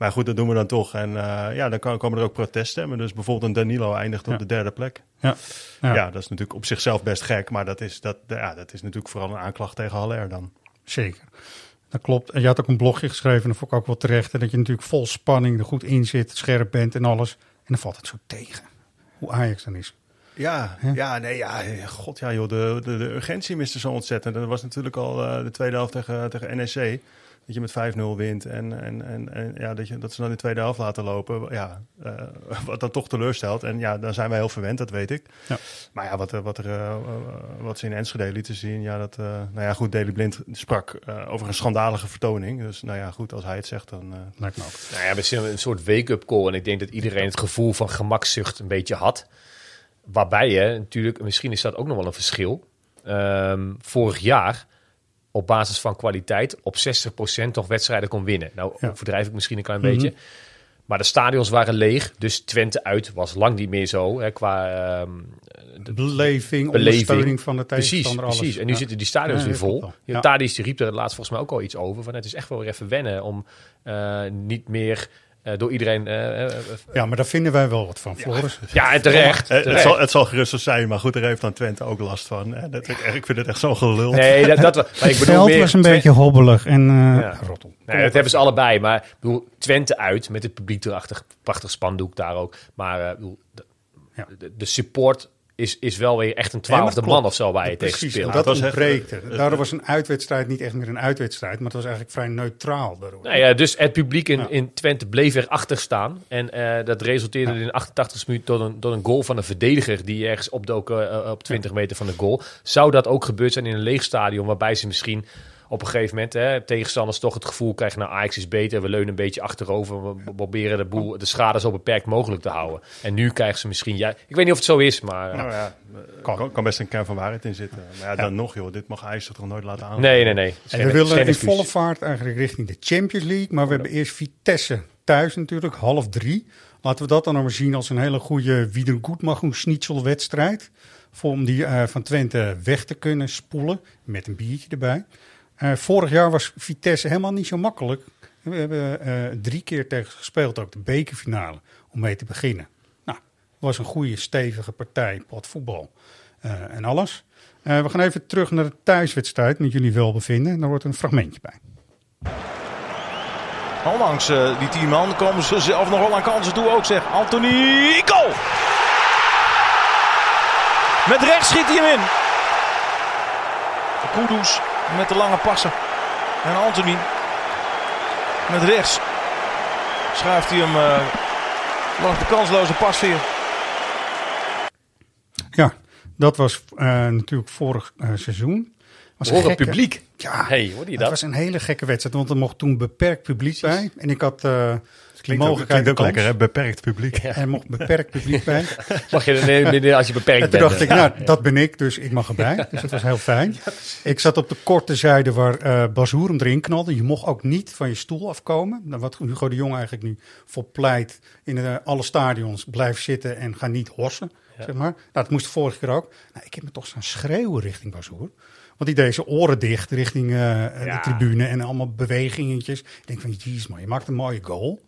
Maar goed, dat doen we dan toch. En eh, ja, dan kan- komen er ook proteststemmen. Dus bijvoorbeeld een Danilo eindigt op Ja. de derde plek. Ja. Ja. Ja. dat is natuurlijk op zichzelf best gek. Maar dat is, dat, ja, dat is natuurlijk vooral een aanklacht tegen Haller dan. Zeker. Dat klopt. En je had ook een blogje geschreven, en dat vond ik ook wel terecht. hè, Dat je natuurlijk vol spanning er goed in zit, scherp bent en alles. En dan valt het zo tegen. Hoe Ajax dan is. Ja, ja, nee, ja, god ja joh, de, de, de urgentie miste zo ontzettend. Dat was natuurlijk al eh, de tweede helft tegen, tegen NEC. Dat je met 5-0 wint en, en, en, en ja, dat, je, dat ze dan de tweede helft laten lopen. Ja, eh, wat dan toch teleurstelt. En ja, dan zijn wij heel verwend, dat weet ik. Ja. Maar ja, wat, er- wat, er, eh, eh, wat ze in Enschede lieten zien, ja, dat, eh, nou ja, goed, Daley Blind sprak eh, over een schandalige vertoning. Dus nou ja, goed, als hij het zegt, dan... Lijkt me ook. Nou ja, we zien een soort wake-up call. En ik denk dat iedereen het gevoel van gemakzucht een beetje had. Waarbij je natuurlijk, misschien is dat ook nog wel een verschil. Ehm, vorig jaar op basis van kwaliteit op 60% toch wedstrijden kon winnen. Nou, Ja. overdrijf ik misschien een klein Mhm. beetje. Maar de stadions waren leeg. Dus Twente uit was lang niet meer zo. Hè, qua ehm, de- Beleving, Beleving. ondersteuning van de Precies, tegenstander. precies. alles. En nu Ja. zitten die stadions Ja, weer vol. Ja. Die riep er laatst volgens mij ook al iets over. Van het is echt wel weer even wennen om eh, niet meer eh, door iedereen... eh, eh, Ja, maar daar vinden wij wel wat van, Floris. ja, terecht. het, terecht. zal, het zal gerust zo zijn, maar goed, daar heeft dan Twente ook last van. Dat, ik, ik vind het echt zo gelul. Nee, dat, dat, maar ik Het bedoel veld meer... was een beetje hobbelig en eh Ja. rottel. Nee, dat hebben ze allebei. Maar ik bedoel, Twente uit met het publiek erachter. Prachtig spandoek daar ook. Maar eh, ik bedoel, de, Ja. de, de support is, is wel weer echt een twaalfde man of zo waar je tegen Precies, speelt. en dat Het was echt- ontbreekte. eh, Daardoor was een uitwedstrijd niet echt meer een uitwedstrijd, maar het was eigenlijk vrij neutraal. Daardoor. Nou ja, dus het publiek in, Ja. in Twente bleef erachter staan. En eh, dat resulteerde in de 88 minuut tot een, tot een goal van een verdediger die ergens opdook eh, op 20 meter van de goal. Zou dat ook gebeurd zijn in een leeg stadion, waarbij ze misschien op een gegeven moment hè, tegenstanders toch het gevoel krijgen, nou Ajax is beter, we leunen een beetje achterover, we proberen de, boel, de schade zo beperkt mogelijk te houden. En nu krijgen ze misschien, ja, ik weet niet of het zo is, maar... Nou ja, Kan. best een kern van waarheid in zitten. Maar ja, dan nog joh, dit mag Ajax toch nooit laten aan. Nee, nee, nee. En we willen in volle vaart eigenlijk richting de Champions League. Maar we hebben eerst Vitesse thuis natuurlijk, half drie. Laten we dat dan nog maar zien als een hele goede Wiedergutmachung-schnitzelwedstrijd. Voor om die eh, van Twente weg te kunnen spoelen, met een biertje erbij. Eh, vorig jaar was Vitesse helemaal niet zo makkelijk. We hebben eh, drie keer tegen gespeeld, ook de bekerfinale, om mee te beginnen. Nou, was een goede, stevige partij, pot voetbal eh, en alles. We gaan even terug naar de thuiswedstrijd met jullie welbevinden. En daar wordt een fragmentje bij. Ondanks die tien man komen ze zelf nog wel aan kansen toe ook zeg. Anthony goal! Met rechts schiet hij hem in. Kudus met de lange passen. En Anthony met rechts schuift hij hem eh, langs de kansloze pasveer. Ja, dat was eh, natuurlijk vorig eh, seizoen. Was Horen gekke- publiek. Ja, Hey, hoorde je het dat? was een hele gekke wedstrijd, want er mocht toen beperkt publiek bij. En ik had de Klinkt ook, mogelijkheid klinkt ook kans. lekker, hè? beperkt publiek. Er mocht beperkt publiek bij. Mag je er nee, als je beperkt En toen bent. dacht ik, nou, dat ben ik, dus ik mag erbij. Dus dat was heel fijn. Ik zat op de korte zijde waar eh Bazoer hem erin knalde. Je mocht ook niet van je stoel afkomen. Nou, Wat Hugo de Jong eigenlijk nu voor pleit in eh, alle stadions. Blijf zitten en ga niet hossen, zeg maar. Nou, dat moest de vorige keer ook. Nou, ik heb me toch staan schreeuwen richting Bazoer. Want die deed zijn oren dicht richting eh, de tribune en allemaal bewegingetjes. Ik denk van, jeez man, je maakt een mooie goal.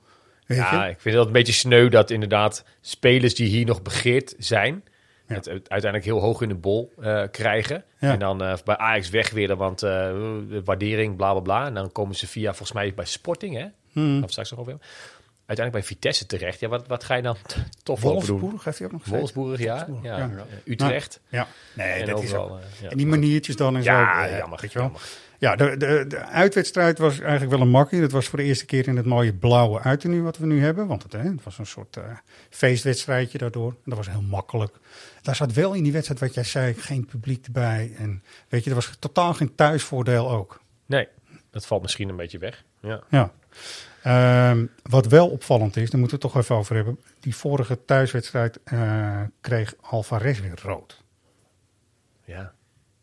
Weet Ja, je? ik vind dat een beetje sneu dat inderdaad spelers die hier nog begeerd zijn, Ja. het uiteindelijk heel hoog in de bol eh, krijgen. Ja. En dan eh, bij Ajax weg willen, want eh, de waardering, bla bla bla. En dan komen ze via, volgens mij bij Sporting, hè? Hmm. Of straks nog over. Uiteindelijk bij Vitesse terecht. Ja, wat, wat ga je dan tof doen? Wolfsburg heeft hij ook nog gezegd. Wolfsburg, ja. Ja. ja. Utrecht. Ja, nee, en dat is overal, ook. eh, ja. En die maniertjes dan en Ja, zo. eh, jammer, weet je wel. jammer. Ja, de, de, de uitwedstrijd was eigenlijk wel een makkie. Dat was voor de eerste keer in het mooie blauwe uiternu wat we nu hebben. Want het, hè, het was een soort eh, feestwedstrijdje daardoor. En dat was heel makkelijk. Daar zat wel in die wedstrijd wat jij zei, geen publiek erbij. En weet je, er was totaal geen thuisvoordeel ook. Nee, dat valt misschien een beetje weg. Ja. Ja. Ehm, wat wel opvallend is, daar moeten we het toch even over hebben. Die vorige thuiswedstrijd eh, kreeg Alvarez weer rood. ja.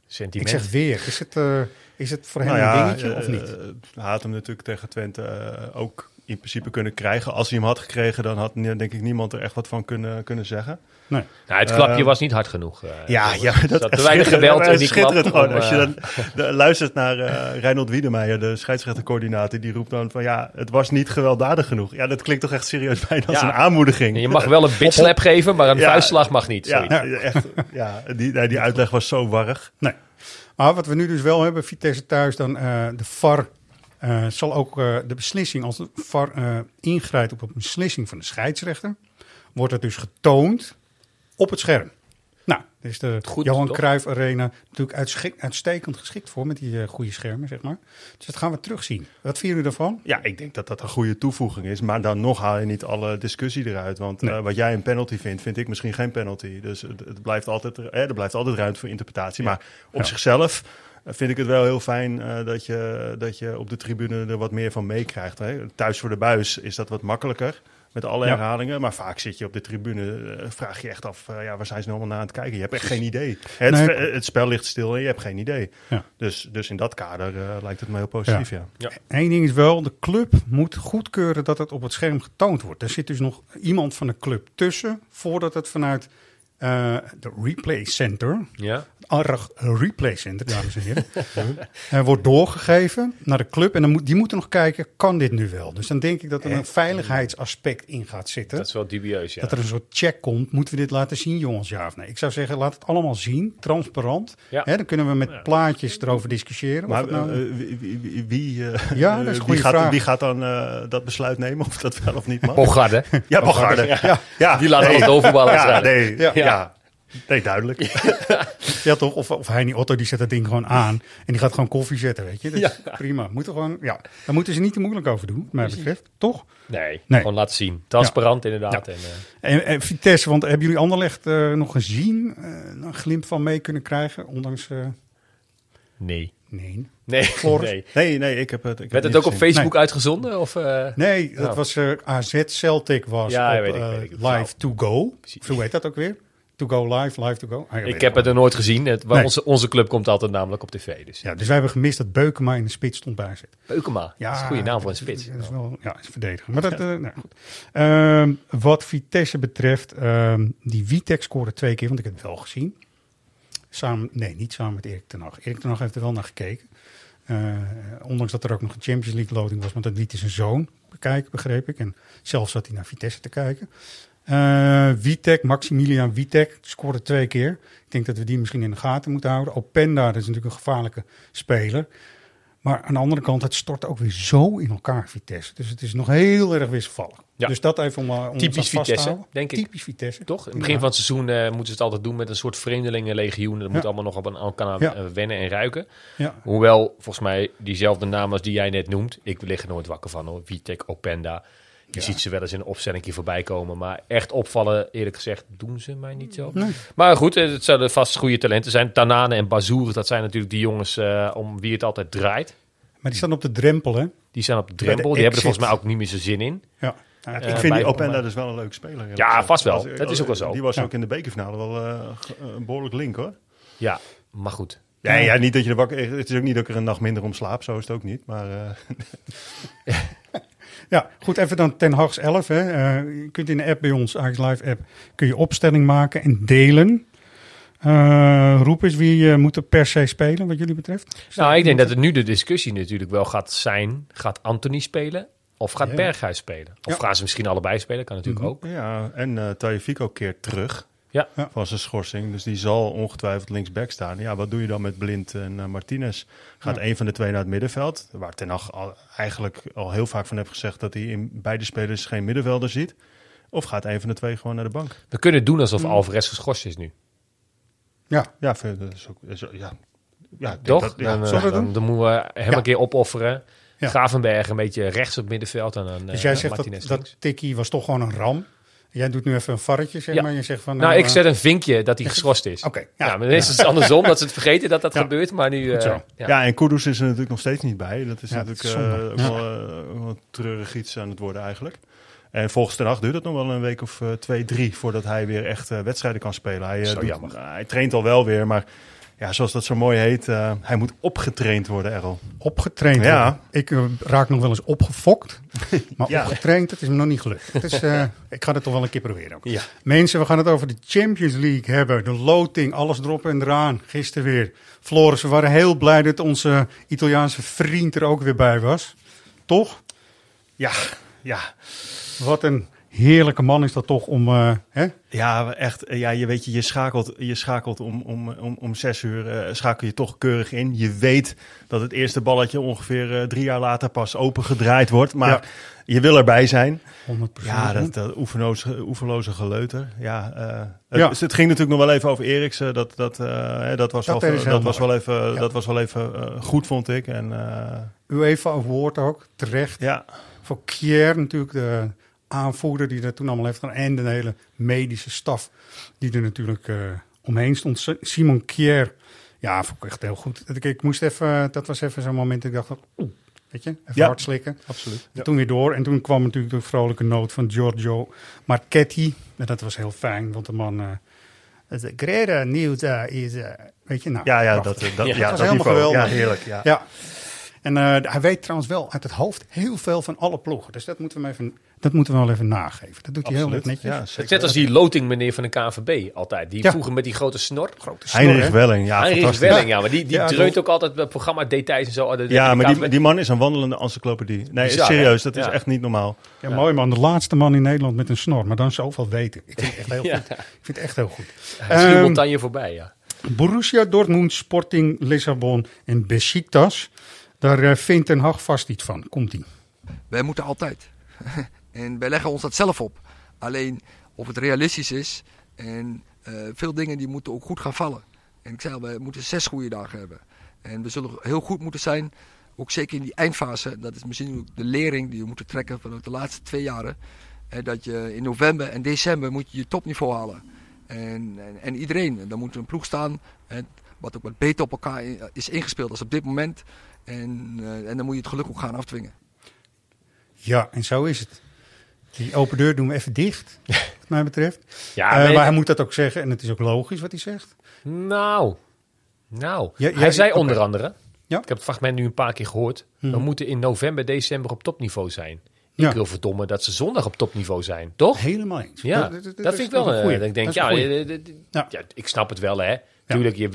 Ik Sentiment. zeg weer, is het, eh, is het voor hem Nou een ja, dingetje of eh, niet? hij had hem natuurlijk tegen Twente ook in principe kunnen krijgen. Als hij hem had gekregen, dan had denk ik niemand er echt wat van kunnen, kunnen zeggen. Nee. Nou, het klapje Eh, was niet hard genoeg. eh, Ja, Thomas. ja, dat is te weinig geweld in die klap. gewoon. om, Als je eh, dan de- luistert naar eh Reinhold Wiedemeijer, de scheidsrechtercoördinator, die roept dan van ja, het was niet gewelddadig genoeg. Ja, dat klinkt toch echt serieus bijna als een aanmoediging. Je mag wel een bitslap geven, maar een Ja. vuistslag mag niet. Ja, echt, ja die, nee, die uitleg was zo warrig. Nee. Maar wat we nu dus wel hebben, Vitesse thuis, dan eh, de VAR eh, zal ook eh, de beslissing, als de VAR eh, ingrijpt op een beslissing van de scheidsrechter, wordt het dus getoond op het scherm. Nou, daar is de Goed, Johan toch? Cruijff Arena natuurlijk uitschik- uitstekend geschikt voor met die goede schermen, zeg maar. Dus dat gaan we terugzien. Wat vinden jullie daarvan? Ja, ik denk dat dat een goede toevoeging is. Maar dan nog haal je niet alle discussie eruit. Want Nee. eh, wat jij een penalty vindt, vind ik misschien geen penalty. Dus het, het blijft altijd, eh, er blijft altijd ruimte voor interpretatie. Maar op Ja. zichzelf vind ik het wel heel fijn eh, dat, je, dat je op de tribune er wat meer van meekrijgt. hè. Thuis voor de buis is dat wat makkelijker. Met alle Ja. herhalingen. Maar vaak zit je op de tribune, eh, vraag je echt af, eh, ja, waar zijn ze nou allemaal naar aan het kijken? Je hebt echt geen idee. Het, Nee. spe- het spel ligt stil en je hebt geen idee. Ja. Dus, dus in dat kader eh, lijkt het me heel positief, ja. Eén ding is wel, de club moet goedkeuren dat het op het scherm getoond wordt. Er zit dus nog iemand van de club tussen voordat het vanuit eh, de replay center, Ja. ARAG Replay Center, dames en heren, eh, wordt doorgegeven naar de club. En dan moet, die moeten nog kijken, kan dit nu wel? Dus dan denk ik dat er een veiligheidsaspect in gaat zitten. Dat is wel dubieus, ja. Dat er een soort check komt. Moeten we dit laten zien, jongens, ja of nee? Ik zou zeggen, laat het allemaal zien, transparant. Ja. Hè, dan kunnen we met plaatjes erover discussiëren. of Maar het nou- eh, wie, wie, wie, eh, Ja, dat is een wie gaat, vraag. Wie gaat dan eh, dat besluit nemen of dat wel of niet mag? Bogarde. Ja, Bogarde. Ja. Ja. Die laat nee. alles doorvoetballen Ja, nee, Ja. Ja. Nee, duidelijk. Ja, toch? Of, of Heini Otto, die zet dat ding gewoon aan. En die gaat gewoon koffie zetten, weet je. Dat is prima. Moeten gewoon, ja. Daar moeten ze niet te moeilijk over doen, wat mij betreft. Toch? Nee, Nee. gewoon laten zien. Transparant inderdaad. En, eh, En, en Vitesse, want hebben jullie Anderlecht eh, nog gezien? eh, een glimp van mee kunnen krijgen? Ondanks... eh, nee. nee. Nee, nee. Nee, nee, ik heb het. Ik Werd heb het ook op. Facebook uitgezonden? Of, eh, Nee, dat Oh. was eh, AZ Celtic was Ja, op weet ik, eh, weet ik. Live to Go. Hoe heet dat ook weer? To Go Live, Live to Go. Ah, ik heb het er nooit gezien. Het, Nee. onze, onze club komt altijd namelijk op tv. Dus. Ja, dus wij hebben gemist dat Beukema in de spits stond bij AZ. Beukema. Ja, dat is een goede naam voor een spits. Dat is wel, ja, is verdedigen. Maar dat, eh, nou, goed. Ehm, wat Vitesse betreft, ehm, die Witek scoorde twee keer, want ik heb het wel gezien. Samen, nee, niet samen met Erik ten Hag. Erik ten Hag heeft er wel naar gekeken. Eh, ondanks dat er ook nog een Champions League loading was, want dat liet zijn zoon bekijken, begreep ik. En zelf zat hij naar Vitesse te kijken. Eh Witek, Maximilian Witek, scoorde twee keer. Ik denk dat we die misschien in de gaten moeten houden. Openda, dat is natuurlijk een gevaarlijke speler. Maar aan de andere kant, het stort ook weer zo in elkaar, Vitesse. Dus het is nog heel erg wisselvallig. Ja. Dus dat even om, uh, om Typisch Vitesse, denk ik. Typisch Vitesse. Toch? In het begin van het seizoen eh, moeten ze het altijd doen met een soort vreemdelingenlegioen. Dat moet allemaal nog op een elkaar eh, wennen en ruiken. Ja. Hoewel, volgens mij, diezelfde namen als die jij net noemt. Ik lig er nooit wakker van hoor. Vitek, Openda. Je ziet ze wel eens in een opstelling voorbij komen. Maar echt opvallen, eerlijk gezegd, doen ze mij niet zo. Nee. Maar goed, eh, het zouden vast goede talenten zijn. Tanane en Bazoer, dat zijn natuurlijk die jongens eh, om wie het altijd draait. Maar die staan op de drempel, hè? Die zijn op de drempel. de die hebben er volgens mij ook niet meer zo zin in. Ja. Ja, Eh, ik vind die Openda dus wel een leuk speler. Ja, gezegd. vast wel. Als- Dat is ook wel zo. Die was Ja. ook in de bekerfinale wel eh, een behoorlijk link hoor. Ja, maar goed. Ja, ja, niet dat je er wakker... Het is ook niet dat ik er een nacht minder om slaap, zo is het ook niet. Maar eh, Ja, goed, even dan Ten Hag's 11. Hè. Eh, je kunt in de app bij ons, Ajax Live app, kun je opstelling maken en delen. Eh roep eens, wie eh, moet er per se spelen, wat jullie betreft? Nou, ik denk dat het nu de discussie natuurlijk wel gaat zijn. Gaat Anthony spelen of gaat Ja. Berghuis spelen? Of Ja. gaan ze misschien allebei spelen? Kan natuurlijk Mhm. ook. ja, en eh Tagliafico keert terug Ja. Van zijn schorsing. Dus die zal ongetwijfeld linksback staan. Ja, wat doe je dan met Blind en eh, Martinez? Gaat Ja. een van de twee naar het middenveld? Waar Ten Hag al, eigenlijk al heel vaak van heeft gezegd... dat hij in beide spelers geen middenvelder ziet. Of gaat een van de twee gewoon naar de bank? We kunnen doen alsof Mm. Alvarez geschorst is nu. Ja, Ja, vind- dat is ook, is, ja. ja ik denk Toch? dat- ja. dan, eh, dan, moeten we hem Ja. een keer opofferen. Ja. Gravenberg een beetje rechts op middenveld. En dan, dus eh, jij zegt Martinez dat, links. dat Tikkie was toch gewoon een ram. Jij doet nu even een varretje, zeg Ja. maar. Je zegt van, Nou, ik eh, zet een vinkje dat hij geschorst is. Oké, ja. ja. maar meestal is het andersom dat ze het vergeten dat dat Ja. gebeurt. Maar nu... Eh, ja. Ja, en Kudus is er natuurlijk nog steeds niet bij. Dat is dat natuurlijk is eh, ook wel, wel een treurig iets aan het worden eigenlijk. En volgens Ten Hag duurt het nog wel een week of twee, drie voordat hij weer echt eh, wedstrijden kan spelen. Hij, eh, Zo doet- jammer. hij traint al wel weer, maar ja, zoals dat zo mooi heet, eh, hij moet opgetraind worden, Errol. opgetraind Ja. worden. Ik eh, raak nog wel eens opgefokt. Maar Ja. opgetraind, dat is me nog niet gelukt. Eh, ik ga het toch wel een keer proberen ook. Ja. Mensen, we gaan het over de Champions League hebben. De loting, alles erop en eraan. Gisteren weer. Floris, we waren heel blij dat onze Italiaanse vriend er ook weer bij was. Toch? Ja, ja. Wat een heerlijke man is dat toch om... eh, hè? Ja, echt. eh, Ja, je weet je, je schakelt, je schakelt om, om, om, om zes uur, eh, schakel je toch keurig in. Je weet dat het eerste balletje ongeveer drie jaar later pas open gedraaid wordt. Maar Ja. je wil erbij zijn. 100%. Ja, dat, dat oefenloze, oefenloze geleuter. Ja, het, Ja. dus het ging natuurlijk nog wel even over Eriksen. Dat, dat, hè, dat was, Dat wel, dat was wel even, Ja. dat was wel even goed, vond ik. En eh, UEFA woord ook, terecht. ja, Voor Kier natuurlijk, de aanvoerder die dat toen allemaal heeft gedaan. En de hele medische staf die er natuurlijk eh, omheen stond. Si- Simon Kier, ja, vond ik echt heel goed. Ik, ik moest even, dat was even zo'n moment dat ik dacht, oeh, weet je, even Ja. hard slikken. absoluut. En Toen weer door. En toen kwam natuurlijk de vrolijke noot van Giorgio Marchetti. En dat was heel fijn, want de man... eh het great eh, is, eh, weet je, nou, Ja, ja, prachtig. dat, dat, Ja, dat was dat helemaal niveau. Ja, geweldig. heerlijk. Ja. Ja. En eh, hij weet trouwens wel uit het hoofd heel veel van alle ploegen. Dus dat moeten we, even, dat moeten we wel even nageven. Dat doet hij heel netjes. Ja, Het is zeker. net als die loting meneer van de KNVB altijd. Die Ja. vroeger met die grote snor. Grote snor, Heinrich hè? Welling, ja, Heinrich fantastisch. Welling, ja. Maar die, die Ja, dreunt ook altijd bij programma details en zo. Oh, Ja, de maar die, die man is een wandelende encyclopedie. Nee, Bizar, serieus, hè? dat is echt niet normaal. Ja, mooi man. De laatste man in Nederland met een snor. Maar dan zoveel weten. Ik vind het echt heel Ja. goed. Ik vind het echt heel goed. Hij is geen Ehm, montagne voorbij, ja. Borussia Dortmund, Sporting Lissabon en Besiktas. Daar eh, vindt Ten Hag vast iets van. Komt-ie. Wij moeten altijd. en wij leggen ons dat zelf op. Alleen of het realistisch is en eh, veel dingen die moeten ook goed gaan vallen. En ik zei al, wij moeten zes goede dagen hebben. En we zullen heel goed moeten zijn, ook zeker in die eindfase. Dat is misschien ook de lering die we moeten trekken vanuit de laatste twee jaren. Eh, dat je in november en december moet je je topniveau halen. En, en, en iedereen, dan moet er een ploeg staan wat ook wat beter op elkaar is ingespeeld als op dit moment. En, eh, en dan moet je het geluk ook gaan afdwingen. Ja, en zo is het. Die open deur doen we even dicht, wat mij betreft. Ja, Eh, nee, maar hij moet dat ook zeggen. En het is ook logisch wat hij zegt. Nou, nou. Ja, hij jij- zei onder andere, Ja. ik heb het fragment nu een paar keer gehoord, we Mhm. moeten in november, december op topniveau zijn. Ik Ja. wil verdomme dat ze zondag op topniveau zijn, toch? Helemaal eens. Ja, Dat- dat, dat- dat is vind ik wel. een goeie. ik denk, eh, Ja. ja, ik snap het wel, hè. Tuurlijk, je,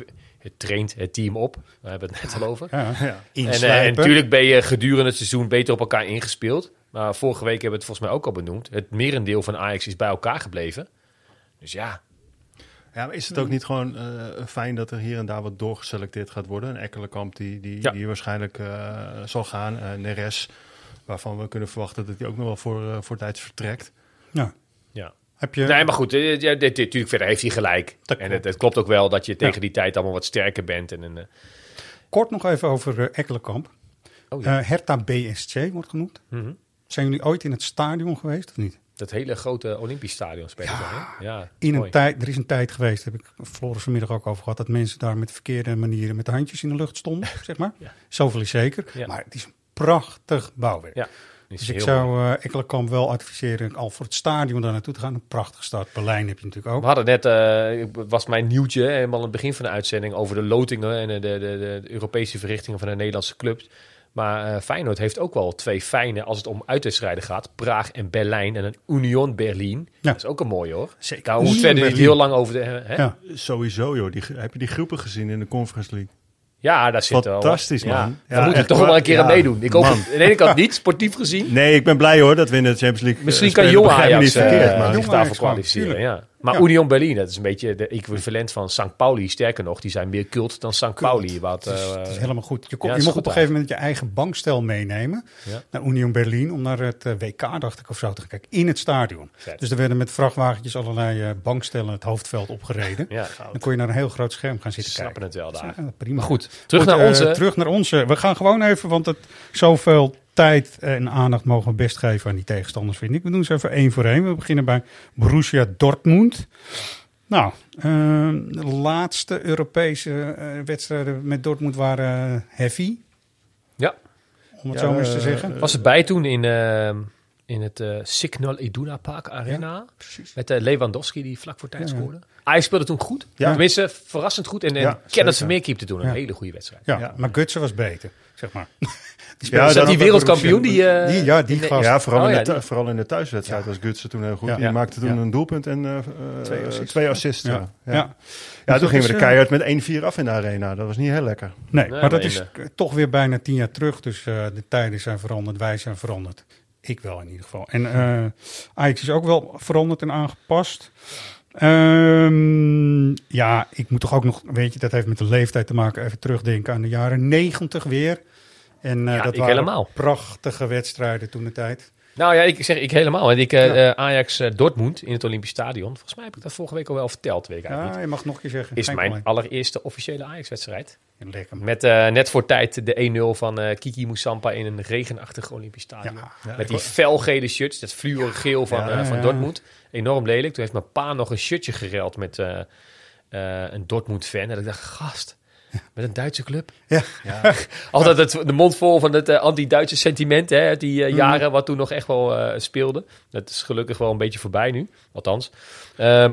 het traint het team op. Daar hebben we het net al over. Ja. En, eh, en natuurlijk ben je gedurende het seizoen beter op elkaar ingespeeld. Maar vorige week hebben we het volgens mij ook al benoemd. Het merendeel van Ajax is bij elkaar gebleven. Dus ja, Ja, maar is het ook niet gewoon eh, fijn dat er hier en daar wat doorgeselecteerd gaat worden? Een Ekkelenkamp die, die, Ja. die waarschijnlijk eh, zal gaan. Eh Neres, waarvan we kunnen verwachten dat hij ook nog wel voor, eh voor tijds vertrekt. Ja. Ja. Heb je... Nee, maar goed, eh, ja, dit, natuurlijk verder heeft hij gelijk. Dat en het, het klopt ook wel dat je tegen Ja. die tijd allemaal wat sterker bent. En, eh, Kort nog even over eh, Ekkelenkamp. oh ja. Hertha BSC wordt genoemd. Mhm. Zijn jullie ooit in het stadion geweest of niet? Dat hele grote Olympisch stadion spelen hè? Ja, In een tijd, er is een tijd geweest, heb ik Floris vanmiddag ook over gehad, dat mensen daar met verkeerde manieren met de handjes in de lucht stonden, zeg maar. Ja. Zoveel is zeker. Ja. Maar het is een prachtig bouwwerk. Dus ik zou mooi. eh Ekkelenkamp wel adviseren al voor het stadion daar naartoe te gaan. Een prachtige stad. Berlijn heb je natuurlijk ook. We hadden net, eh, het was mijn nieuwtje, helemaal aan het begin van de uitzending, over de lotingen en de, de, de, de Europese verrichtingen van de Nederlandse clubs. Maar eh, Feyenoord heeft ook wel twee fijne, als het om uitwedstrijden gaat, Praag en Berlijn en een Union Berlin. Ja. Dat is ook een mooie hoor. Zeker. Daar hoeven we niet heel lang over de... Hè? Ja. Sowieso, joh. Die, heb je die groepen gezien in de Conference League? Ja, daar zit wel. Fantastisch, ja. man. Daar Ja, moet ik toch wel een keer aan meedoen. Ik hoop aan de ene kant niet, sportief gezien. Nee, ik ben blij hoor dat we in de Champions League eh, Misschien kan. Jong Begrijp me Ajax niet verkeerd, eh, maar zich daarvoor kwalificeren. Ja. Maar Ja. Union Berlin, dat is een beetje de equivalent van St. Pauli. Sterker nog, die zijn meer cult dan St. Pauli. Wat, Het is, eh, het is helemaal goed. Je, kon, ja, je mocht op een gegeven moment je eigen bankstel meenemen Ja. naar Union Berlin om naar het eh, WK, dacht ik, of zo te gaan kijken. In het stadion. Vet. Dus er werden met vrachtwagentjes allerlei eh, bankstellen het hoofdveld opgereden. Dan kon je naar een heel groot scherm gaan zitten snappen kijken. het wel daar. Prima. Maar goed, terug naar onze... terug naar onze. We gaan gewoon even, want het, zoveel tijd en aandacht mogen we best geven aan die tegenstanders, vind ik. We doen ze even één voor één. We beginnen bij Borussia Dortmund. Nou, eh, de laatste Europese eh, wedstrijden met Dortmund waren eh, heavy, Ja, om het Ja, zo maar eens te eh, zeggen. was erbij toen in, eh, in het eh, Signal Iduna Park Arena. precies. Met eh, Lewandowski die vlak voor tijd Ja, ja. scoorde. Ajax speelde toen goed. Ja. Tenminste, verrassend goed. En, en Ja, Kenneth zeker. Vermeer keepte toen een Ja. hele goede wedstrijd. Ja, Ja. maar Gutsen was beter, zeg maar. Die Ja, dat die wereldkampioen? Die, eh, Die, ja, die de- gast. Ja, vooral, Oh, in ja, de, vooral in de thuiswedstrijd was Gutsen toen heel goed. Ja. Die maakte toen Ja. een doelpunt en eh, eh, Twee twee assists. assists. ja. Ja. Ja. Ja. Ja. Dus toen gingen we eh, keihard met 1-4 af in de arena. Dat was niet heel lekker. Nee, Nee, maar dat is toch weer bijna tien jaar terug. Dus eh, de tijden zijn veranderd, wij zijn veranderd. Ik wel in ieder geval. En eh Ajax is ook wel veranderd en aangepast. Ehm, ja, ik moet toch ook nog, weet je, dat heeft met de leeftijd te maken. Even terugdenken aan de jaren negentig weer. En eh, Ja, dat ik waren helemaal. prachtige wedstrijden toen de tijd. Nou ja, ik zeg ik helemaal. En ik, eh, Ja. eh, Ajax Dortmund in het Olympisch Stadion. Volgens mij heb ik dat vorige week al wel verteld. Weet ik eigenlijk Ja, niet. je mag nog een keer zeggen. Is Geen mijn probleem. allereerste officiële Ajax-wedstrijd. Lekker. man. Met net voor tijd de 1-0 van eh, Kiki Moussampa in een regenachtig Olympisch Stadion. Ja. Met die felgele shirts, dat fluorgeel van, Ja, eh, van ja. Dortmund. Enorm lelijk. Toen heeft mijn pa nog een shirtje gereld met eh, eh, een Dortmund-fan. En ik dacht, gast, met een Duitse club. Ja. Altijd het, de mond vol van het eh, anti-Duitse sentiment, hè, die eh, Mhm. jaren wat toen nog echt wel eh, speelde. Dat is gelukkig wel een beetje voorbij nu, althans.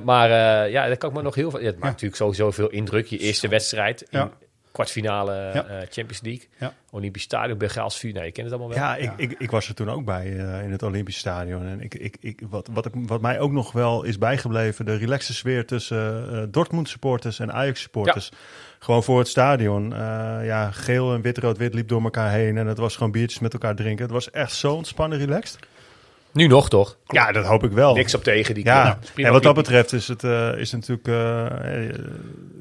Maar ja, dat kan ik me nog heel veel... Ja, het maakt natuurlijk sowieso veel indruk. Je eerste wedstrijd in Ja. kwartfinale Ja. Champions League. Ja. Olympisch Stadion, Belgaals vuur. Nou, je kent het allemaal wel. Ja, ik, ik, ik was er toen ook bij in het Olympisch Stadion. En ik, ik, ik, wat, wat, ik, wat mij ook nog wel is bijgebleven, de relaxe sfeer tussen Dortmund supporters en Ajax supporters. Gewoon voor het stadion. Eh, ja, geel en wit-rood-wit liep door elkaar heen. En het was gewoon biertjes met elkaar drinken. Het was echt zo ontspannen relaxed. Nu nog, toch? Ja, dat hoop ik wel. Niks op tegen die Ja, prima en wat dat betreft is het, eh, is het natuurlijk eh,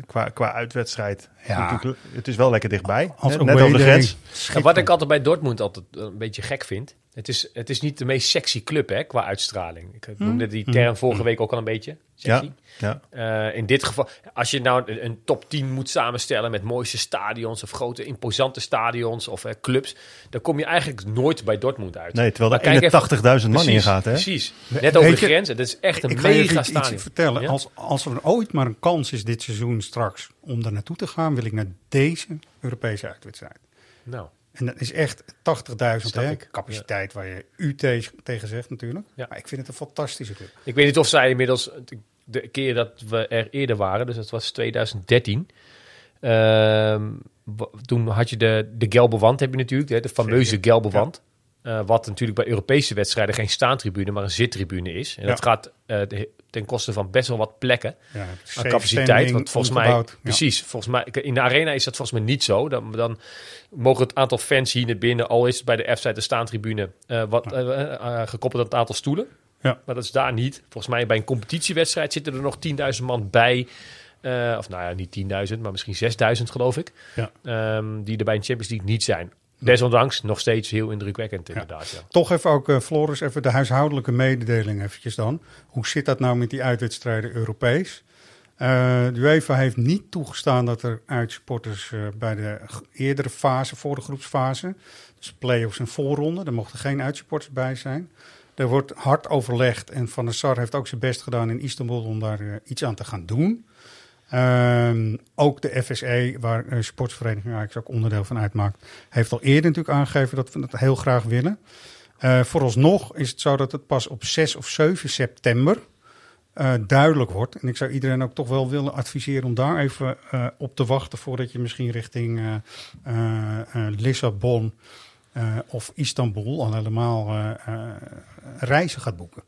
qua, qua uitwedstrijd. Ja. Het is wel lekker dichtbij. Als net over de grens. wat ik altijd bij Dortmund altijd een beetje gek vind. Het is, het is niet de meest sexy club hè, qua uitstraling. Ik noemde die term vorige week ook al een beetje. Sexy. Ja, Eh, in dit geval, als je nou een, een top 10 moet samenstellen met mooiste stadions of grote imposante stadions of eh, clubs, dan kom je eigenlijk nooit bij Dortmund uit. Nee, terwijl er even- 81.000 man Precies, ingaat. Hè? Precies. Net over Weet de grens. Het is echt een ik ga je mega even iets, stadion. iets vertellen. Ja? Als, als er ooit maar een kans is dit seizoen straks om daar naartoe te gaan, wil ik naar deze Europese uitwedstrijd. Nou, En dat is echt 80.000 Snap hè, ik. capaciteit waar je u te- tegen zegt natuurlijk. Ja. Maar ik vind het een fantastische club. Ik weet niet of zij inmiddels, de keer dat we er eerder waren, dus dat was 2013. ehm, toen had je de, de gelbe wand, heb je natuurlijk, hè, de fameuze gelbe wand. Eh, wat natuurlijk bij Europese wedstrijden geen staantribune, maar een zittribune is. En Ja. dat gaat eh, de- ten koste van best wel wat plekken Ja, aan capaciteit. Want volgens mij, precies, volgens mij, in de arena is dat volgens mij niet zo. Dan, dan mogen het aantal fans hier naar binnen, al is het bij de F-site de staantribune, eh, wat, gekoppeld aan het aantal stoelen. Ja. Maar dat is daar niet. Volgens mij bij een competitiewedstrijd zitten er nog 10.000 man bij. Eh, of nou ja, niet 10.000, maar misschien 6.000 geloof ik. Ja. Ehm, die er bij een Champions League niet zijn. Desondanks nog steeds heel indrukwekkend inderdaad. Ja. Toch even ook, eh, Floris, even de huishoudelijke mededeling eventjes dan. Hoe zit dat nou met die uitwedstrijden Europees? Eh de UEFA heeft niet toegestaan dat er uitsporters bij de eerdere fase, voor de groepsfase, dus play-offs en voorronde, er mochten geen uitsupporters bij zijn. Er wordt hard overlegd en Van der Sar heeft ook zijn best gedaan in Istanbul om daar eh, iets aan te gaan doen. Ehm, ook de FSE, waar uh, sportsvereniging Ajax ook onderdeel van uitmaakt, heeft al eerder natuurlijk aangegeven dat we dat heel graag willen. Eh, vooralsnog is het zo dat het pas op 6 of 7 september eh, duidelijk wordt. En ik zou iedereen ook toch wel willen adviseren om daar even eh, op te wachten voordat je misschien richting eh, eh, eh, Lissabon eh, of Istanbul al helemaal eh, eh, reizen gaat boeken.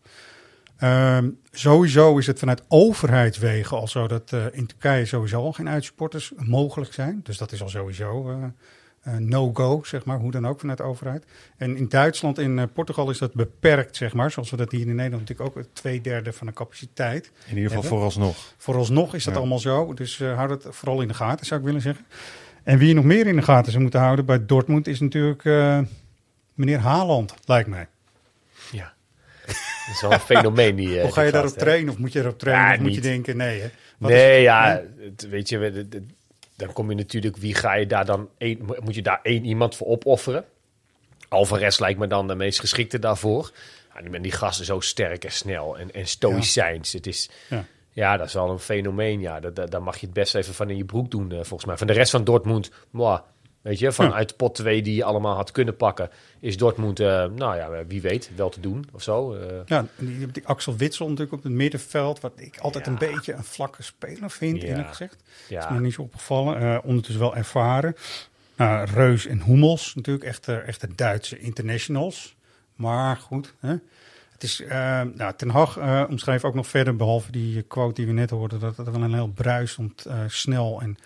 Ehm, sowieso is het vanuit overheidswegen al zo dat in Turkije sowieso al geen uitsporters mogelijk zijn. Dus dat is al sowieso no-go, zeg maar, hoe dan ook vanuit de overheid. En in Duitsland en Portugal is dat beperkt, zeg maar. Zoals we dat hier in Nederland natuurlijk ook twee derde van de capaciteit. In ieder geval hebben. vooralsnog. Vooralsnog is dat Ja. allemaal zo. Dus eh houd het vooral in de gaten, zou ik willen zeggen. En wie je nog meer in de gaten zou moeten houden bij Dortmund is natuurlijk eh, meneer Haaland, lijkt mij. Ja. Dat is wel een fenomeen. Die, eh, Hoe ga je daarop trainen? Of moet je erop trainen? Ja, of moet je denken, nee hè? Nee, het? ja, het- weet je, dan kom je natuurlijk, wie ga je daar dan, één, moet je daar één iemand voor opofferen? Alvarez lijkt me dan de meest geschikte daarvoor. Ja, die, die gast is zo sterk en snel en, en stoïcijns. Het is, Ja. Ja. dat is wel een fenomeen. Ja, dat, dat, daar mag je het best even van in je broek doen, eh, volgens mij. Van de rest van Dortmund, mwah, Weet je, vanuit pot 2 die je allemaal had kunnen pakken, is Dortmund, eh, nou ja, wie weet, wel te doen of zo. Eh, Ja, die, die Axel Witsel natuurlijk op het middenveld, wat ik altijd Ja. een beetje een vlakke speler vind, Ja. eerlijk gezegd. is me ja, niet zo opgevallen. Eh, ondertussen wel ervaren. Nou, Reus en Hummels, natuurlijk echt, echte Duitse internationals. Maar goed, hè. Het is, eh, nou, Ten Hag omschreef ook nog verder, behalve die quote die we net hoorden, dat het wel een heel bruisend, eh, snel en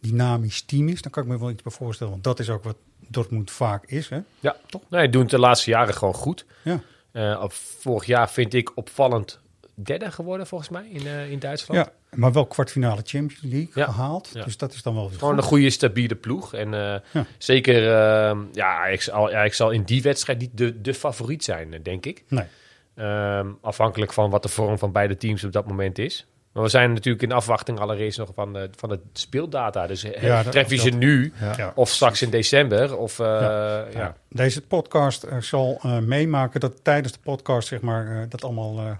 dynamisch team is. Daar kan ik me wel iets bij voorstellen, want dat is ook wat Dortmund vaak is. Hè? ja. toch? Nee, hij doet het de laatste jaren gewoon goed. Ja. Op- vorig jaar vind ik opvallend derde geworden, volgens mij, in, in Duitsland. ja, maar wel kwartfinale Champions League Ja. gehaald. Ja. Dus dat is dan wel weer Gewoon goed. een goede, stabiele ploeg. En Ja. zeker, ja, ik zal, ja, ik zal in die wedstrijd niet de, de favoriet zijn, denk ik. Nee. Ehm, afhankelijk van wat de vorm van beide teams op dat moment is. Maar we zijn natuurlijk in afwachting allereerst nog van de, van de speeldata. Dus Ja, tref je ze nu Ja. of straks in december? Of, eh, ja. Ja. Deze podcast eh, zal eh, meemaken dat tijdens de podcast zeg maar, eh, dat allemaal eh,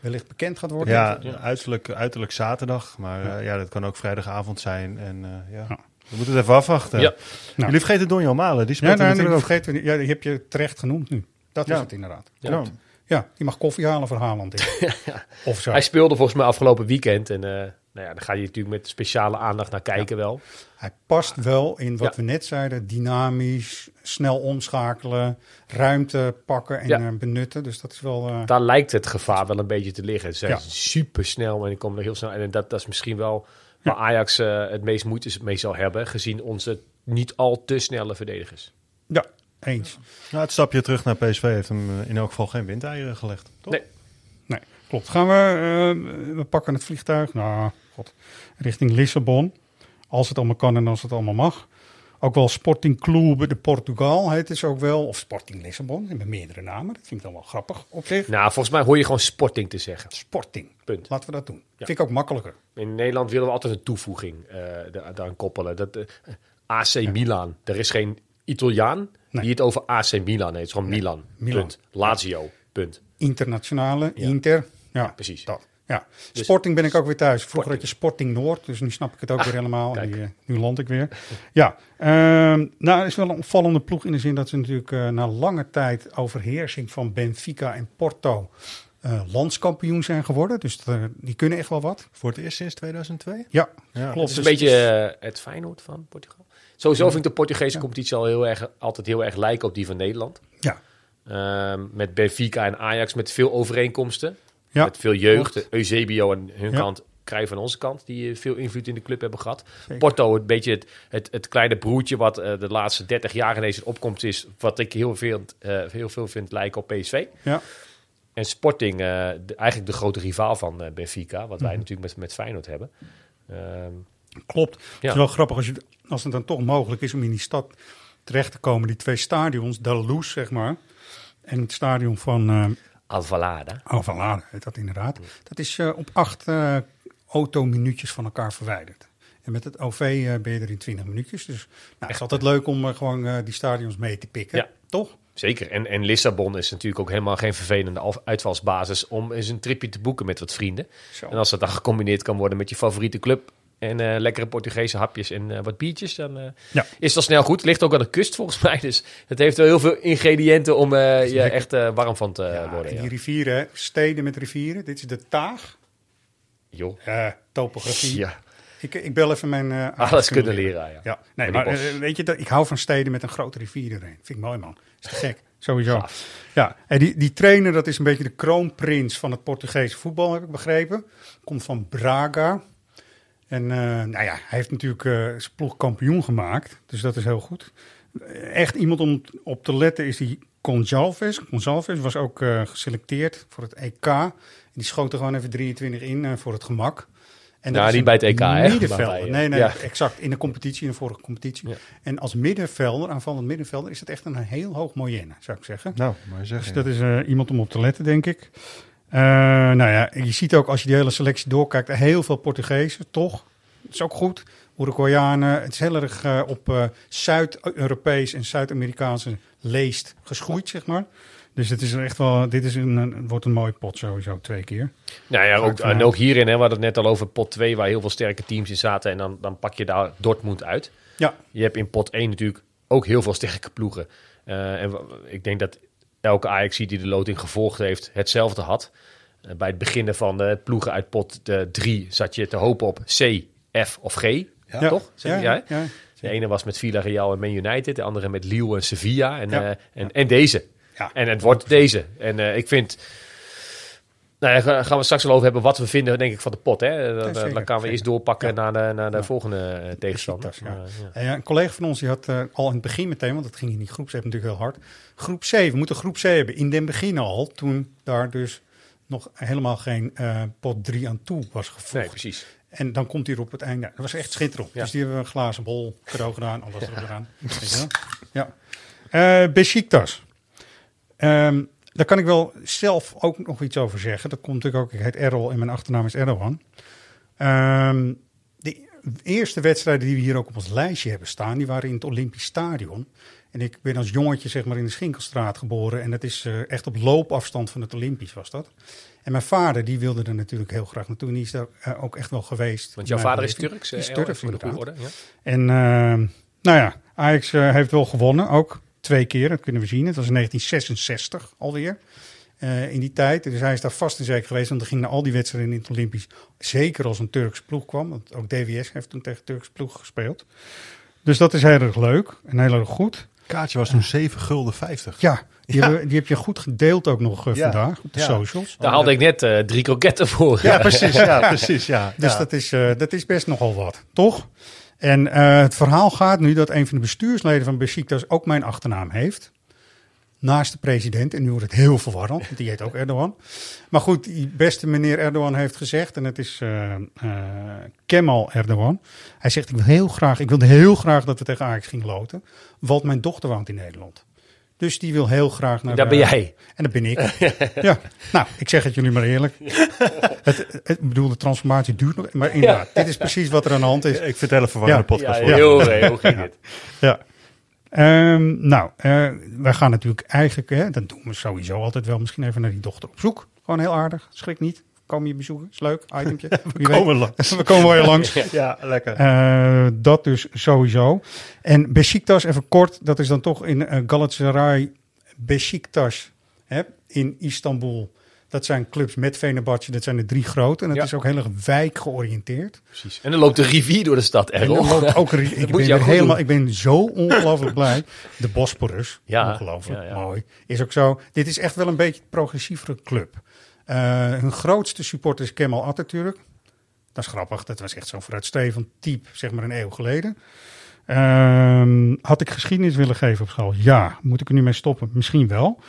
wellicht bekend gaat worden. Ja, uiterlijk, uiterlijk zaterdag. Maar ja. ja, dat kan ook vrijdagavond zijn. En eh, ja. Ja. we moeten het even afwachten. Ja. Nou. Jullie vergeten Donjan Malen. Die Ja, speelt nee, nee, natuurlijk ook. vergeet we niet. Ja, die heb je terecht genoemd nu. Dat is Ja. het inderdaad. Ja. Ja. Die mag koffie halen voor Haaland. denk ik. Of zo. Hij speelde volgens mij afgelopen weekend. En eh, nou ja, dan ga je natuurlijk met speciale aandacht naar kijken wel. Hij past wel in wat we net zeiden. Dynamisch, snel omschakelen, ruimte pakken en eh, benutten. Dus dat is wel... eh, Daar lijkt het gevaar wel een beetje te liggen. Ze zijn super snel en die komen er heel snel. En dat, dat is misschien wel waar Ajax het meest moeite mee zal hebben. Gezien onze niet al te snelle verdedigers. ja, eens. Nou, het stapje terug naar PSV heeft hem eh, in elk geval geen windeieren gelegd. Toch? Nee. Nee, klopt. Gaan we, eh, we pakken het vliegtuig, nou, god, richting Lissabon. Als het allemaal kan en als het allemaal mag. Ook wel Sporting Clube de Portugal heet het ook wel. Of Sporting Lissabon, hebben meerdere namen. Dat vind ik dan wel grappig op zich. Nou, volgens mij hoor je gewoon sporting te zeggen. Sporting, Punt. laten we dat doen. Vind ik ook makkelijker. In Nederland willen we altijd een toevoeging eh da- daaraan koppelen. Dat, AC Milan. Er is geen Italiaan Nee. die het over AC Milan heeft. Het is gewoon Milan. Milan. Punt. Lazio. Punt. Internationale, Ja. Inter. Ja, precies. Dat. Ja. Dus- Sporting ben ik ook weer thuis. Vroeger had je Sporting Noord, dus nu snap ik het ook weer helemaal. Kijk. die, eh, nu land ik weer. Ja, ehm, nou, het is wel een opvallende ploeg in de zin dat ze natuurlijk eh, na lange tijd overheersing van Benfica en Porto eh, landskampioen zijn geworden. Dus die kunnen echt wel wat. Voor het eerst sinds 2002? Ja, Ja. klopt. Het is een Dus beetje het Feyenoord van Portugal. Sowieso vind ik de Portugese competitie al heel erg, altijd heel erg lijken op die van Nederland. Ja, Ehm, met Benfica en Ajax met veel overeenkomsten. Ja, met veel jeugd. Eusebio aan hun Ja. kant, Cruijff aan onze kant. Die eh, veel invloed in de club hebben gehad. Zeker. Porto, een beetje het, het, het kleine broertje wat eh, de laatste 30 jaar ineens in opkomst is. Wat ik heel veel, eh, heel veel vind lijken op PSV. ja. En Sporting, de- eigenlijk de grote rivaal van Benfica. Wat Mhm. wij natuurlijk met, met Feyenoord hebben. Ehm, Klopt. Het Ja. is wel grappig als, je, als het dan toch mogelijk is om in die stad terecht te komen. Die twee stadions, de Loes zeg maar. En het stadion van eh Alvalade. Alvalade heet dat inderdaad. Dat is eh, op acht eh autominuutjes van elkaar verwijderd. En met het OV ben je er in 20 minuutjes. Dus nou, het is altijd leuk om gewoon die stadions mee te pikken. Ja. Toch? Zeker. En, en Lissabon is natuurlijk ook helemaal geen vervelende uitvalsbasis om eens een tripje te boeken met wat vrienden. Zo. En als dat dan gecombineerd kan worden met je favoriete club en eh, lekkere Portugese hapjes en eh, wat biertjes, dan eh, Ja. is al snel goed. Het ligt ook aan de kust volgens mij, dus het heeft wel heel veel ingrediënten om eh, je lekker. echt warm van te Ja, worden. en Ja. die rivieren, steden met rivieren. Dit is de Taag. Joh. Topografie. Ja, Ik, ik bel even mijn... eh, alles kunnen leren. Ja. Ja, nee, maar weet je, dat, ik hou van steden met een grote rivier erin. Vind ik mooi, man. Is te gek. Sowieso. Gaaf. Ja, en die, die trainer, dat is een beetje de kroonprins van het Portugese voetbal, heb ik begrepen. Komt van Braga. En eh, nou ja, hij heeft natuurlijk eh, zijn ploeg kampioen gemaakt. Dus dat is heel goed. Echt iemand om op te letten is die Gonçalves. Gonçalves was ook eh, geselecteerd voor het EK. En die schoot er gewoon even 23 in eh, voor het gemak. En dat Nou, niet een bij het EK, hè? Middenvelder. Nee, nee, ja. exact. In de competitie, in de vorige competitie. Ja. En als middenvelder, aanvallend middenvelder, is het echt een heel hoog moyenne, zou ik zeggen. Nou, maar zeg Dus dat is eh, iemand om op te letten, denk ik. Eh, nou ja, je ziet ook als je die hele selectie doorkijkt, heel veel Portugezen, toch? Dat is ook goed. Uruguayanen. Het is heel erg eh, op eh, Zuid-Europees en Zuid-Amerikaanse leest geschoeid, zeg maar. Dus het is echt wel, dit is een, wordt een mooie pot sowieso, twee keer. Nou ja, ook, en ook hierin, hè, we hadden het net al over pot 2, waar heel veel sterke teams in zaten. En dan, dan pak je daar Dortmund uit. Ja. Je hebt in pot 1 natuurlijk ook heel veel sterke ploegen. En ik denk dat elke Ajax die de loting gevolgd heeft, hetzelfde had. Eh, bij het beginnen van de ploegen uit pot 3 zat je te hopen op C, F of G. Ja. Toch? Zeg Ja. De ene was met Villarreal en Man United, de andere met Lille en Sevilla en, eh, en, en deze. En het wordt deze. En eh, ik vind... Nou ja, ga- gaan we straks wel over hebben wat we vinden, denk ik, van de pot. Hè? Dan, zeker, dan gaan we eerst doorpakken Ja. naar de, naar de Ja. volgende eh, tegenstander. Ja. Ja. Ja, een collega van ons die had eh, al in het begin meteen, want dat ging in die groepsapp natuurlijk heel hard. Groep C, we moeten groep C hebben. In den begin al, toen daar dus nog helemaal geen eh, pot 3 aan toe was gevoegd. Nee, precies. En dan komt hij er op het einde. Dat was echt schitterend. Ja. Dus die hebben we een glazen bol cadeau gedaan. Alles erop gedaan. Wel? Ja. Eh Besiktas. Ehm, daar kan ik wel zelf ook nog iets over zeggen. Dat komt natuurlijk ook. Ik heet Errol en mijn achternaam is Erdogan. Ehm de eerste wedstrijden die we hier ook op ons lijstje hebben staan, die waren in het Olympisch Stadion. En ik ben als jongetje zeg maar in de Schinkelstraat geboren. En dat is eh, echt op loopafstand van het Olympisch was dat. En mijn vader die wilde er natuurlijk heel graag naartoe. En die is daar eh, ook echt wel geweest. Want jouw vader is. Turks? Is Turks, voor de goede orde. Ja. En eh, nou ja, Ajax eh, heeft wel gewonnen, ook twee keer, dat kunnen we zien. Het was in 1966 alweer, eh, in die tijd. Dus hij is daar vast en zeker geweest, want er ging naar al die wedstrijden in het Olympisch. Zeker als een Turks ploeg kwam, want ook DWS heeft toen tegen Turks ploeg gespeeld. Dus dat is heel erg leuk en heel erg goed. Kaartje was toen 7 gulden 50. Ja, die, Ja. Hebben, die heb je goed gedeeld ook nog eh, Ja. vandaag op de Ja. socials. Daar haalde ik net eh, drie kroketten voor. Ja, precies. Ja, precies. Ja. Dus ja. dat, is, eh, dat is best nogal wat, toch? En eh, het verhaal gaat nu dat een van de bestuursleden van Besiktas ook mijn achternaam heeft. Naast de president. En nu wordt het heel verwarrend, want die heet ook Erdogan. Maar goed, die beste meneer Erdogan heeft gezegd, en het is eh, eh, Kemal Erdogan. Hij zegt, ik wil heel graag, ik wilde heel graag dat we tegen Ajax gingen loten. Want mijn dochter woont in Nederland. Dus die wil heel graag naar Daar de- ben jij. En dat ben ik. ja. Nou, ik zeg het jullie maar eerlijk. Het, het, ik bedoel, de transformatie duurt nog. Maar inderdaad, dit is precies wat er aan de hand is. Ik vind het verwarrende Ja. podcast. Ja, heel, heel ging dit. Ja. Ehm, nou, eh, wij gaan natuurlijk eigenlijk, hè, dat doen we sowieso altijd wel, misschien even naar die dochter op zoek. Gewoon heel aardig, schrik niet. Kom je bezoeken, is leuk, itempje. We komen langs. we komen wel langs. Ja, lekker. Eh, dat dus sowieso. En Besiktas, even kort, dat is dan toch in eh, Galatasaray Besiktas hè, in Istanbul. Dat zijn clubs met Fenerbahce, dat zijn de drie grote. En dat Ja. is ook heel erg wijk georiënteerd. Precies. En dan loopt de rivier door de stad, En Errol. dan loopt ook, ik, ben helemaal, ik ben zo ongelooflijk blij. De Bosporus, Ja, ongelooflijk ja, ja. mooi. Is ook zo. Dit is echt wel een beetje een progressievere club. Eh, hun grootste supporter is Kemal Atatürk. Dat is grappig. Dat was echt zo'n vooruitstrevend type, zeg maar een eeuw geleden. Ehm, had ik geschiedenis willen geven op school? Ja. Moet ik er nu mee stoppen? Misschien wel.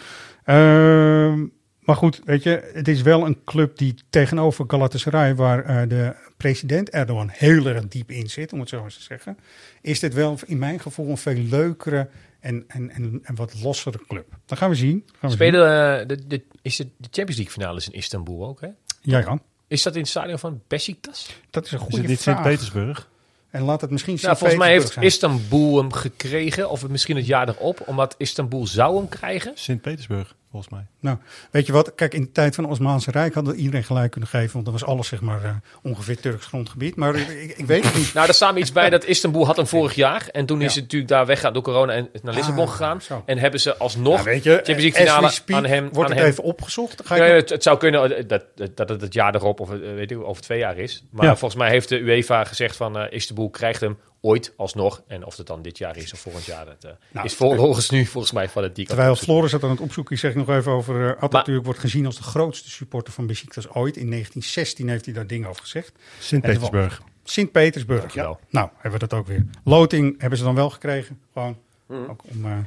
Ehm, maar goed, weet je, het is wel een club die tegenover Galatasaray, waar eh, de president Erdogan heel erg diep in zit, om het zo eens te zeggen, is dit wel in mijn gevoel een veel leukere en, en, en, en wat lossere club. Dan gaan we zien. Gaan we. Spelen, eh, de, de, is het de Champions League finales in Istanbul ook, hè? Ja, ja, Is dat in het stadion van Besiktas? dat is een Is goede het niet vraag. Sint-Petersburg? En laat het misschien Nou, volgens mij heeft Istanbul hem gekregen, of misschien het jaar erop, omdat Istanbul zou hem krijgen. Sint-Petersburg, volgens mij. Nou, weet je wat? Kijk, in de tijd van het Osmaanse Rijk hadden we iedereen gelijk kunnen geven. Want dan was alles, zeg maar, eh, ongeveer Turks grondgebied. Maar ik, ik weet het niet. Nou, daar staan we iets bij dat Istanbul had hem vorig jaar. En toen is het natuurlijk daar weggegaan door corona en naar Lissabon Ah, gegaan. zo. En hebben ze alsnog Nou, weet je, Champions League finale speak, aan hem. Wordt aan het hem. even opgezocht? Dan ga ik Ja, het, het zou kunnen dat, dat, dat het het jaar erop of eh, weet ik, over twee jaar is. Maar Ja. volgens mij heeft de UEFA gezegd van eh, Istanbul krijgt hem ooit alsnog. En of het dan dit jaar is of volgend jaar, dat eh, Nou, is volgens nu volgens mij van het die Terwijl. Floris het aan het opzoeken is, zeg ik nog even over uh, Atatürk. wordt gezien als de grootste supporter van Besiktas ooit. In 1916 heeft hij daar dingen over gezegd. Sint-Petersburg. Sint-Petersburg, ja. Nou, hebben we dat ook weer. Loting hebben ze dan wel gekregen. Gewoon. Mhm. Ook om, eh,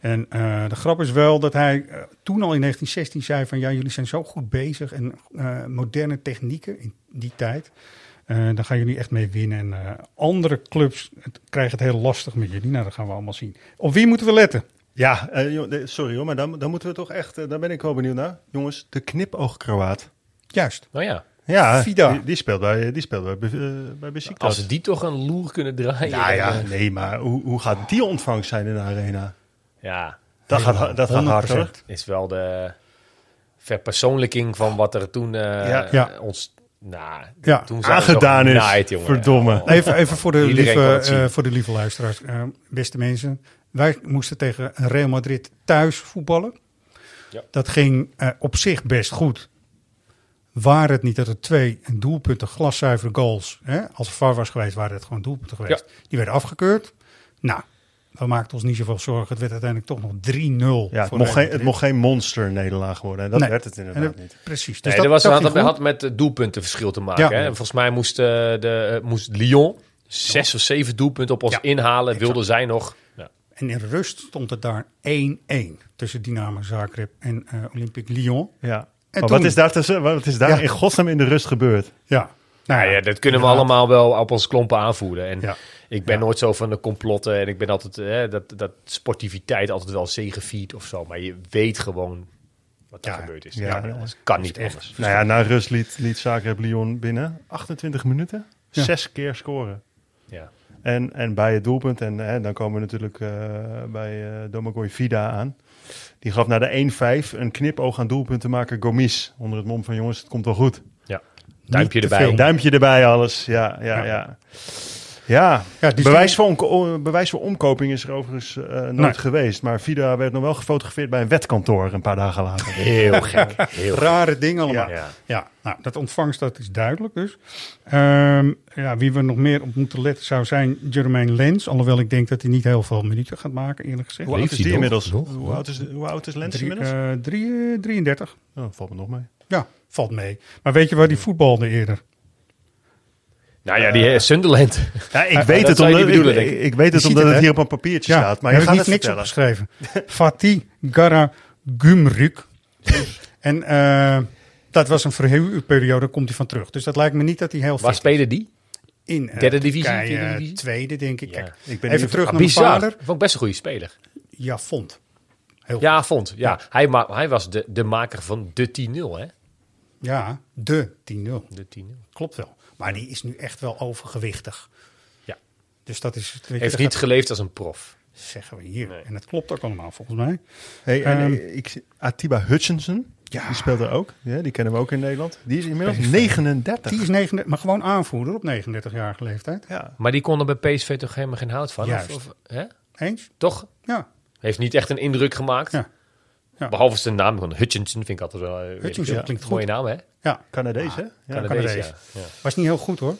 en eh, de grap is wel dat hij eh, toen al in 1916 zei van... ja, jullie zijn zo goed bezig en eh, moderne technieken in die tijd... Eh daar gaan jullie echt mee winnen. En eh, andere clubs het, krijgen het heel lastig met jullie. Nou, dat gaan we allemaal zien. Op wie moeten we letten? Ja, eh, sorry hoor, maar dan, dan moeten we toch echt, daar ben ik wel benieuwd naar. Jongens, de knipoog-Kroaat. Juist. Nou ja, Ja, Vida. Die, die speelt bij, die speelt bij, bij Besiktas. als ze die toch een loer kunnen draaien. Ja, ja, dan, nee, maar hoe, hoe gaat die ontvangst zijn in de arena? ja, Dat gaat, dat gaat hard hoor. 100%. is wel de verpersoonlijking van wat er toen eh, Ja. ons Nou, Ja. toen Aangedaan is. naaid. Verdomme. Even, even voor, de lieve, eh, voor de lieve luisteraars. Eh, beste mensen, wij moesten tegen Real Madrid thuis voetballen. Ja. Dat ging eh, op zich best goed. Waar het niet dat er twee doelpunten, glaszuivere goals, hè, als het VAR was geweest, waren het gewoon doelpunten geweest. Die werden afgekeurd. Nou, we maakten ons niet zoveel zorgen. Het werd uiteindelijk toch nog 3-0. Ja, het mocht, geen, het mocht geen monster-nederlaag worden. En dat Nee. werd het inderdaad dat- niet. Precies. Dus Nee, dat, was, dat had, had, met het doelpuntenverschil te maken. Ja. Hè? En volgens mij moest, eh, de, eh, moest Lyon zes of zeven doelpunten op ons Ja, inhalen. exact. Wilden zij nog... Ja. En in rust stond het daar 1-1 tussen Dynamo Zagreb en eh Olympique Lyon. Ja. En Maar toen- wat is daar, tussen, wat is daar Ja. in godsnaam in de rust gebeurd? Ja. Nou ja, dat kunnen we allemaal wel op ons klompen aanvoelen. En Ja. Ik ben Ja. nooit zo van de complotten. En ik ben altijd, eh, dat, dat sportiviteit altijd wel zegeviert of zo. Maar je weet gewoon wat er Ja. gebeurd is. Ja. Ja, dat kan niet echt anders. Nou ja, na rust liet, liet Zagreb Lyon binnen 28 minuten. Ja. Zes keer scoren. Ja. En, en bij het doelpunt, en hè, dan komen we natuurlijk eh, bij eh Domagoj Vida aan. Die gaf naar de 1-5 een knipoog aan doelpuntenmaker Gomis. Onder het mom van jongens, het komt wel goed. ja. Duimpje erbij. veel. Duimpje erbij, alles. Ja, ja, Ja. ja. Ja, Ja, bewijs, die- voor onko- bewijs voor omkoping is er overigens eh, nooit Nee. geweest. Maar Vida werd nog wel gefotografeerd bij een wetkantoor een paar dagen later. Heel gek. Heel. Rare dingen allemaal. Ja. Ja, nou, dat ontvangst dat is duidelijk dus. Ehm, ja, wie we nog meer op moeten letten zou zijn Jermaine Lens. Alhoewel ik denk dat hij niet heel veel minuten gaat maken, eerlijk gezegd. Hoe oud is hij die inmiddels? Hoe oud is, hoe oud is Lens Drie, inmiddels? eh, drie, eh, 33. oh, valt me nog mee. Ja, valt mee. Maar weet je waar die voetbalde eerder? Nou ja, die eh, Sunderland. Ja, ik weet het omdat, bedoelen, ik, ik. ik weet het Je omdat het, hier op een papiertje staat. Maar je gaat niet niks opgeschreven. Fatih Gara Gumruk. en eh, dat was een verhuurperiode, komt hij van terug. Dus dat lijkt me niet dat hij heel Waar fit spelen die? in eh, Derde divisie, eh, divisie? tweede, denk ik. Ja. Kijk, Ik ben even terug Ah, naar mijn bizar. vader. Vond ik best een goede speler. Ja, vond. Heel Ja, vond. Ja. Hij, ma hij was de, de maker van de 10-0, hè? Ja, de 10-0. De 10-0. Klopt wel. Maar die is nu echt wel overgewichtig. Ja. Dus dat is... weet Heeft niet gaat- geleefd als een prof. Zeggen we hier. Nee. En dat klopt ook allemaal volgens mij. Hey, en, Ehm, eh, ik, Atiba Hutchinson, Ja. die speelt er ook. Ja, die kennen we ook in Nederland. Die is inmiddels PSV. 39. Die is 39, maar gewoon aanvoerder op 39-jarige leeftijd. Ja. Maar die kon er bij PSV toch helemaal geen hout van? Juist. Of, of, hè? Eens? Toch? Ja. Heeft niet echt een indruk gemaakt. Ja. Ja. Behalve zijn naam van Hutchinson vind ik altijd wel... eh, Hutchinson klinkt goed. Mooie naam, hè? Ja, Canadees, hè? Ja. Canadees, Canadees. ja. ja. was niet heel goed hoor.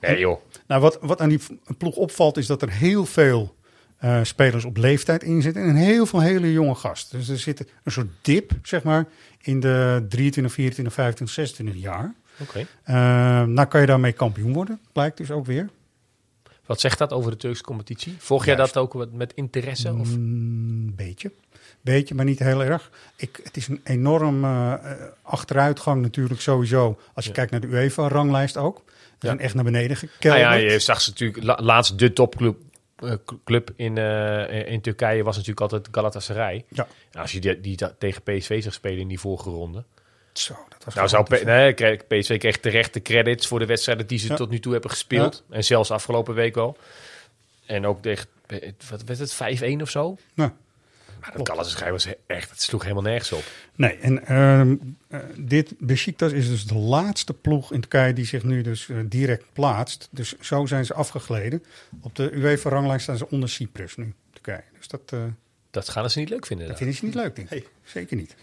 Nee, joh. Nou, wat, wat aan die ploeg opvalt is dat er heel veel eh, spelers op leeftijd in zitten. En heel veel hele jonge gasten. Dus er zit een soort dip, zeg maar, in de 23, 24, 25, 26 jaar. Oké. Eh, nou kan je daarmee kampioen worden, blijkt dus ook weer. Wat zegt dat over de Turkse competitie? Volg jij Juist. dat ook met interesse? Of? Een beetje. Beetje, maar niet heel erg. Ik, het is een enorm eh, eh, achteruitgang natuurlijk sowieso. Als je Ja. kijkt naar de UEFA-ranglijst ook. Ja. zijn echt naar beneden Nou gekelderd. ja, je zag ze natuurlijk... la- laatst de topclub eh, club in, in Turkije was natuurlijk altijd Galatasaray. Ja. Nou, als je die, die tegen PSV zag spelen in die vorige ronde. Zo, dat was Nou, zou gigantisch. P- nee, kreeg- PSV kreeg terecht de credits voor de wedstrijden die ze Ja. tot nu toe hebben gespeeld. En zelfs afgelopen week al. En ook tegen, wat werd het, 5-1 of zo? Ja. Maar dat Galatasaray was echt, het sloeg helemaal nergens op. Nee, en ehm, eh, dit Besiktas is dus de laatste ploeg in Turkije die zich nu dus eh, direct plaatst. Dus zo zijn ze afgegleden. Op de UEFA-ranglijst staan ze onder Cyprus nu, Turkije. Dus dat, eh, Dat gaan ze niet leuk vinden. dat dan. vinden ze niet leuk, denk ik. Zeker niet.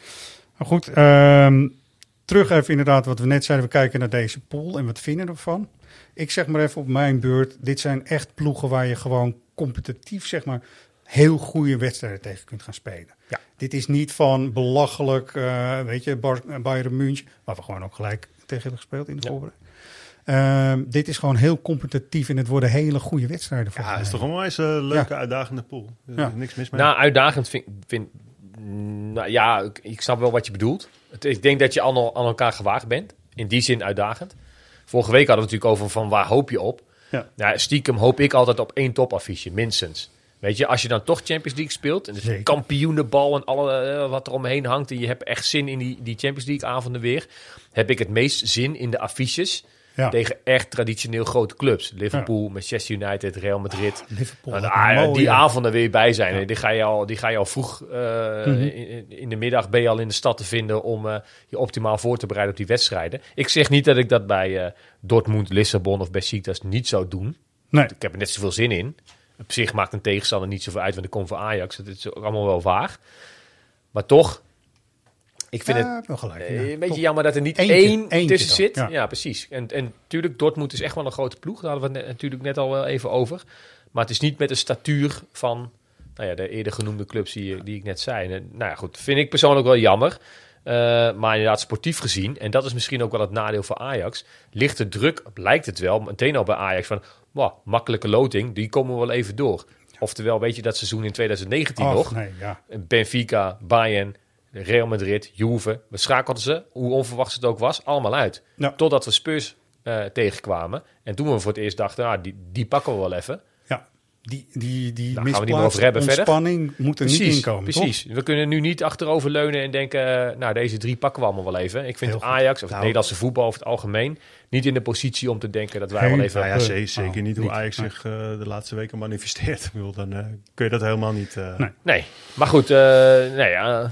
Maar goed, ehm, terug even inderdaad wat we net zeiden. We kijken naar deze pool en wat vinden we ervan. Ik zeg maar even op mijn beurt. Dit zijn echt ploegen waar je gewoon competitief, zeg maar, heel goede wedstrijden tegen kunt gaan spelen. Ja. Dit is niet van belachelijk, eh, weet je, Bar eh, Bayern München, waar we gewoon ook gelijk tegen hebben gespeeld in de Ja. voorbereiding. Ehm, dit is gewoon heel competitief en het worden hele goede wedstrijden. Ja, dat is toch een wijze leuke, uitdagende pool. Ja. Niks mis mee. Nou, uitdagend vind, vind nou ja, ik, ik snap wel wat je bedoelt. Het, ik denk dat je aan, el- aan elkaar gewaagd bent. In die zin uitdagend. Vorige week hadden we het natuurlijk over van waar hoop je op. Ja. Nou, stiekem hoop ik altijd op één topaffiche, minstens. Weet je, als je dan toch Champions League speelt... en de kampioenenbal en alle, eh, wat er omheen hangt... en je hebt echt zin in die, die Champions League avonden weer... heb ik het meest zin in de affiches... Ja. Tegen echt traditioneel grote clubs. Liverpool, Manchester United, Real Madrid. Liverpool. Nou, ah, die avonden wil je bij zijn. Die, ga je al, die ga je al vroeg eh, Mhm. in, in de middag ben je al in de stad te vinden om eh, je optimaal voor te bereiden op die wedstrijden. Ik zeg niet dat ik dat bij Dortmund, Lissabon of Besiktas niet zou doen. Nee. Ik heb er net zoveel zin in. Op zich maakt een tegenstander niet zoveel uit, want ik kom voor Ajax. Het is ook allemaal wel waar. Maar toch, ik vind Ja, het wel gelijk. eh, ja. een beetje jammer dat er niet Eentje, één eentje tussen dan, zit. ja. Ja, precies. En, en natuurlijk, Dortmund is echt wel een grote ploeg. Daar hadden we het natuurlijk net al wel even over. Maar het is niet met de statuur van nou ja, de eerder genoemde clubs die, die ik net zei. En, nou ja, goed, vind ik persoonlijk wel jammer. Eh, maar inderdaad, sportief gezien, en dat is misschien ook wel het nadeel voor Ajax, ligt de druk, lijkt het wel, meteen al bij Ajax van, wow, makkelijke loting, die komen we wel even door. Oftewel, weet je dat seizoen in 2019 Och, nog? nee, ja. Benfica, Bayern, Real Madrid, Juve. We schakelden ze, hoe onverwachts het ook was, allemaal uit. Ja. Totdat we Spurs eh, tegenkwamen. En toen we voor het eerst dachten, ah, die, die pakken we wel even. Die, die, die Daar gaan we niet meer over misplaatste hebben verder. ontspanning moet er niet inkomen, precies. We kunnen nu niet achterover leunen en denken, eh, nou deze drie pakken we allemaal wel even. Ik vind Heel. Ajax of het Nou. Nederlandse voetbal over het algemeen niet in de positie om te denken dat wij wel even... Nou ja, Eh, ze- zeker oh, niet hoe niet. Ajax zich eh, de laatste weken manifesteert. Ik bedoel, dan kun je dat helemaal niet... eh, Nee. Nee, maar goed, eh nee, ja,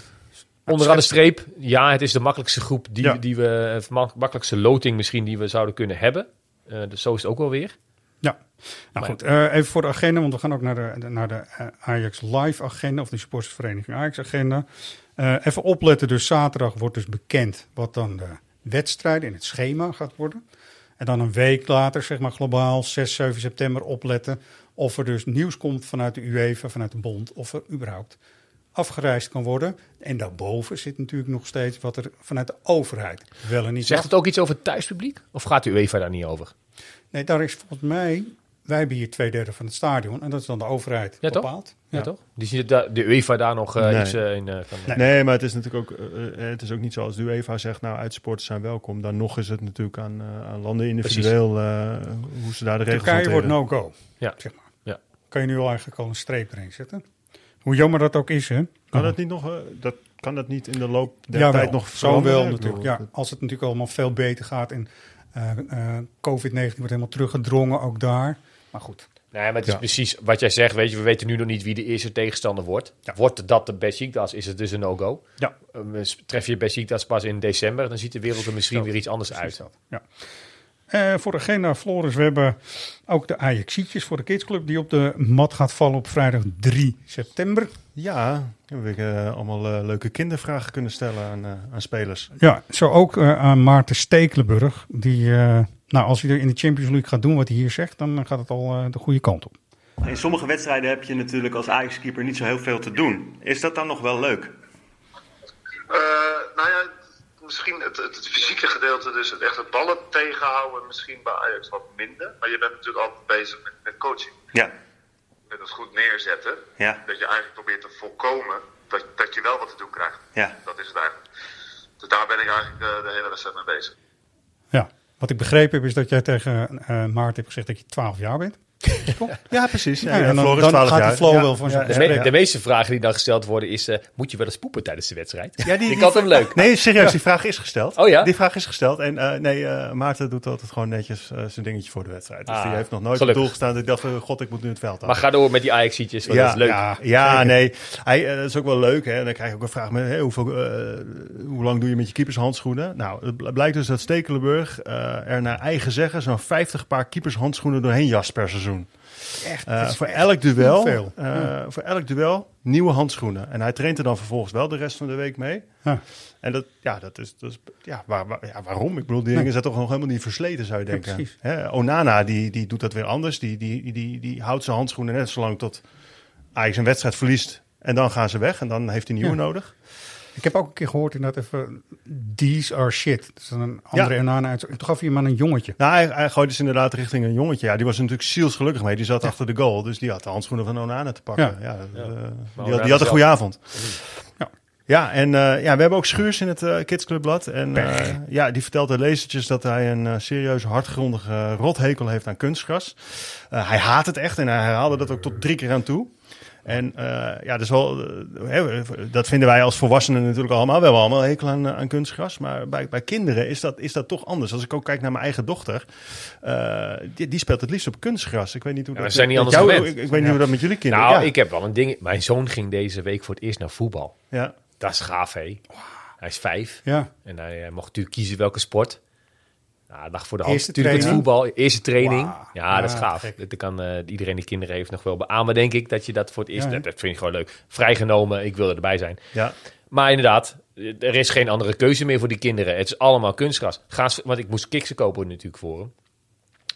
onderaan de streep, ja, het is de makkelijkste groep die, Ja. die we, makkelijkste loting misschien die we zouden kunnen hebben. Eh, dus zo is het ook wel weer. Nou goed. eh, even voor de agenda, want we gaan ook naar de, naar de eh, Ajax Live agenda, of de supportersvereniging Ajax agenda. Eh, even opletten, dus zaterdag wordt dus bekend wat dan de wedstrijd in het schema gaat worden. En dan een week later, zeg maar globaal, 6, 7 september opletten of er dus nieuws komt vanuit de UEFA, vanuit de bond, of er überhaupt afgereisd kan worden. En daarboven zit natuurlijk nog steeds wat er vanuit de overheid wel en niet Zegt het ook iets over het thuispubliek? Of gaat de UEFA daar niet over? Nee, daar is volgens mij. Wij hebben hier twee derde van het stadion. En dat is dan de overheid Ja, toch? bepaald. Ja, toch? Die ziet de, de UEFA daar nog eh, Nee. iets eh, in... eh, kan, Nee, maar het is natuurlijk ook, het is ook niet zoals de UEFA zegt, nou, uitsupporters zijn welkom. Dan nog is het natuurlijk aan, eh, aan landen individueel eh, hoe ze daar de regels Turkije wordt no-go. Ja. Zeg maar. Ja. Kan je nu al eigenlijk al een streep erin zetten. Hoe jammer dat ook is, hè? Kan dat niet nog, dat, kan dat niet in de loop der tijd nog zo veranderen? wel Ik natuurlijk. Ja, als het natuurlijk allemaal veel beter gaat. En eh, eh, COVID-19 wordt helemaal teruggedrongen, ook daar. Maar goed. Nee, maar het is Ja. precies wat jij zegt. Weet je, we weten nu nog niet wie de eerste tegenstander wordt. Ja. Wordt dat de Besiktas, is het dus een no-go. Ja. Um, tref je Besiktas pas in december, dan ziet de wereld er misschien weer iets anders uit. dat, Ja. Eh, voor de agenda, Floris, we hebben ook de Ajaxietjes voor de Kidsclub... die op de mat gaat vallen op vrijdag 3 september. Ja, dan heb ik eh, allemaal eh, leuke kindervragen kunnen stellen aan, eh, aan spelers. Ja, zo ook aan Maarten Stekelenburg. Die, eh, nou, als hij er in de Champions League gaat doen wat hij hier zegt... dan gaat het al eh, de goede kant op. In sommige wedstrijden heb je natuurlijk als Ajax-keeper niet zo heel veel te doen. Is dat dan nog wel leuk? Eh, nou ja, misschien het, het, het fysieke gedeelte, dus het echt het ballen tegenhouden, misschien bij Ajax wat minder. Maar je bent natuurlijk altijd bezig met, met coaching. Ja. Met het goed neerzetten. Ja. Dat je eigenlijk probeert te voorkomen dat, dat je wel wat te doen krijgt. Ja. Dat is het eigenlijk. Dus daar ben ik eigenlijk eh, de hele wedstrijd mee bezig. Ja, wat ik begrepen heb is dat jij tegen eh Maarten hebt gezegd dat je 12 jaar bent. Ja, precies. Ja, Ja, en dan- Floris, dan 12 gaat jaar. flow Ja, wel van ja, zijn De, de meeste vragen die dan gesteld worden is, eh, moet je wel eens poepen tijdens de wedstrijd? Ja, die, ik had hem leuk. Nee, serieus, die vraag is gesteld. Oh ja? Die vraag is gesteld. En eh, nee, eh, Maarten doet altijd gewoon netjes eh, zijn dingetje voor de wedstrijd. Dus Ah, die heeft nog nooit gelukkig. op doel gestaan. dat Ik dacht, van, god, ik moet nu het veld aan. Maar ga door met die Ajax-ietjes, want dat is leuk. Ja, ja nee. Hij, dat is ook wel leuk. Hè? En dan krijg je ook een vraag met, hè, hoeveel, eh, hoe lang doe je met je keepershandschoenen? Nou, het bl- blijkt dus dat Stekelenburg eh, er naar eigen zeggen zo'n 50 paar keepershandschoenen doorheen jas per seizoen. Echt, Eh, voor echt elk duel, veel. eh, Ja. voor elk duel nieuwe handschoenen. En hij traint er dan vervolgens wel de rest van de week mee. Ja. En dat, ja, dat is, dat is ja, waar, waar- ja, waarom? Ik bedoel, die dingen zijn toch nog helemaal niet versleten, zou je denken. Hè, Onana, die, die doet dat weer anders. Die, die, die, die houdt zijn handschoenen net zolang tot Ajax een wedstrijd verliest. En dan gaan ze weg en dan heeft hij nieuwe Ja. nodig. Ik heb ook een keer gehoord inderdaad even, these are shit. Dat is dan een andere Ja. en uit. Toen gaf hij hem aan een jongetje. Nou, hij, hij gooide dus inderdaad richting een jongetje. Ja, die was er natuurlijk zielsgelukkig mee. Die zat achter de goal, dus die had de handschoenen van Onana te pakken. Ja. Ja. dat, Ja. eh, die, had, Onana die had een goede avond. Ja. Ja, en eh, ja, we hebben ook Schuurs in het eh Kidsclubblad. En eh, ja, die vertelt de lezertjes dat hij een uh, serieus hardgrondige uh, rothekel heeft aan kunstgras. Uh, hij haat het echt en hij herhaalde dat ook tot drie keer aan toe. En eh, ja, dat, is wel, eh, dat vinden wij als volwassenen natuurlijk allemaal. We hebben allemaal hekel aan, aan kunstgras. Maar bij, bij kinderen is dat, is dat toch anders. Als ik ook kijk naar mijn eigen dochter. eh, die, die speelt het liefst op kunstgras. Ik weet niet hoe Ja, dat zijn niet met anders jou-. Ik, ik weet niet hoe dat met jullie kinderen Nou, ja. ik heb wel een ding. Mijn zoon ging deze week voor het eerst naar voetbal. Ja. Dat is gaaf, hé. Hij is vijf. Ja. En hij eh, mocht natuurlijk kiezen welke sport. Nou, dat lag voor de hand. Eerste natuurlijk het voetbal, eerste training. Ja, dat is gaaf. gek. Dat kan eh, iedereen die kinderen heeft nog wel beamen, denk ik. Dat je dat voor het eerst... Dat, dat vind ik gewoon leuk. Vrijgenomen, ik wil erbij zijn. Ja. Maar inderdaad, er is geen andere keuze meer voor die kinderen. Het is allemaal kunstgras. Ga eens- want ik moest kiksen kopen natuurlijk voor hem.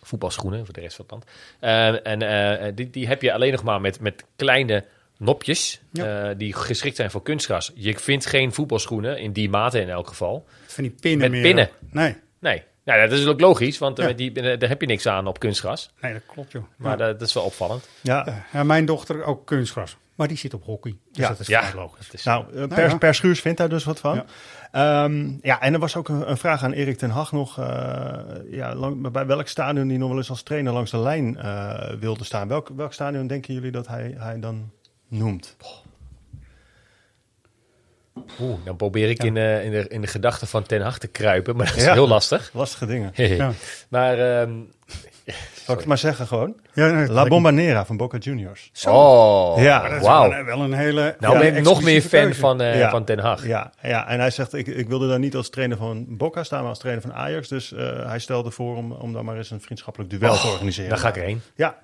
Voetbalschoenen voor de rest van het land. Eh, en eh, die, die heb je alleen nog maar met, met kleine nopjes Ja. die geschikt zijn voor kunstgras. Je vindt geen voetbalschoenen in die mate in elk geval. Van die pinnen Met meer. pinnen. Nee, Nee, nou, dat is ook logisch, want eh, Ja. met die, eh, daar heb je niks aan op kunstgras. nee, dat klopt joh. Maar Ja. dat, dat is wel opvallend. Ja. Ja, mijn dochter ook kunstgras. Maar die zit op hockey. Dus Ja. dat is Ja, vrij logisch. is- Nou, eh, Nou per, ja. per Schuurs vindt daar dus wat van. Ja. Ja, ja en er was ook een, een vraag aan Erik ten Hag nog. eh, ja, lang- bij welk stadion die nog wel eens als trainer langs de lijn eh, wilde staan. Welk, welk stadion denken jullie dat hij, hij dan noemt? Oeh, dan probeer ik in, eh, in, de, in de gedachten van Ten Hag te kruipen, maar dat is Ja. heel lastig. Lastige dingen. Ja. Maar, ehm, Zal ik het maar zeggen gewoon? Ja, nee, dat La Bombonera van Boca Juniors. oh, Ja, wauw. wel een- wel een hele. Nou ja, ben ik nog meer fan keuze. van, eh, Ja. van Ten Hag. Ja, ja, en hij zegt, ik, ik wilde daar niet als trainer van Boca staan, maar als trainer van Ajax. Dus eh, hij stelde voor om, om dan maar eens een vriendschappelijk duel te organiseren. Daar ga ik erheen. Ja,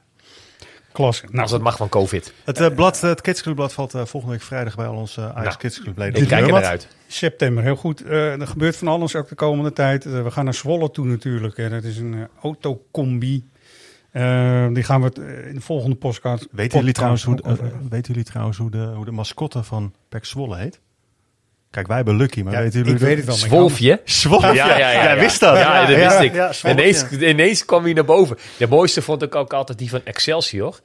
Klasse. Nou, Als het mag van COVID. het, eh, blad, het Kidsclubblad valt eh, volgende week vrijdag bij al onze Ajax Nou, Kids Clubleden. Ik kijk er naar uit. September, heel goed. Eh, er gebeurt van alles ook de komende tijd. Eh, we gaan naar Zwolle toe natuurlijk. Dat is een eh, autocombi. Eh, die gaan we eh, in de volgende podcast. Weten jullie, trouwens hoe, eh, weten jullie trouwens hoe de, hoe de mascotte van Pek Zwolle heet? Kijk, wij hebben Lucky, maar Ja, weten jullie... ik weet het wel. Zwolfje. Zwolfje? Ja, ja, ja. Jij wist dat? Ja, dat Ja, wist ik. ineens, ineens kwam hij naar boven. De mooiste vond ik ook altijd die van Excelsior.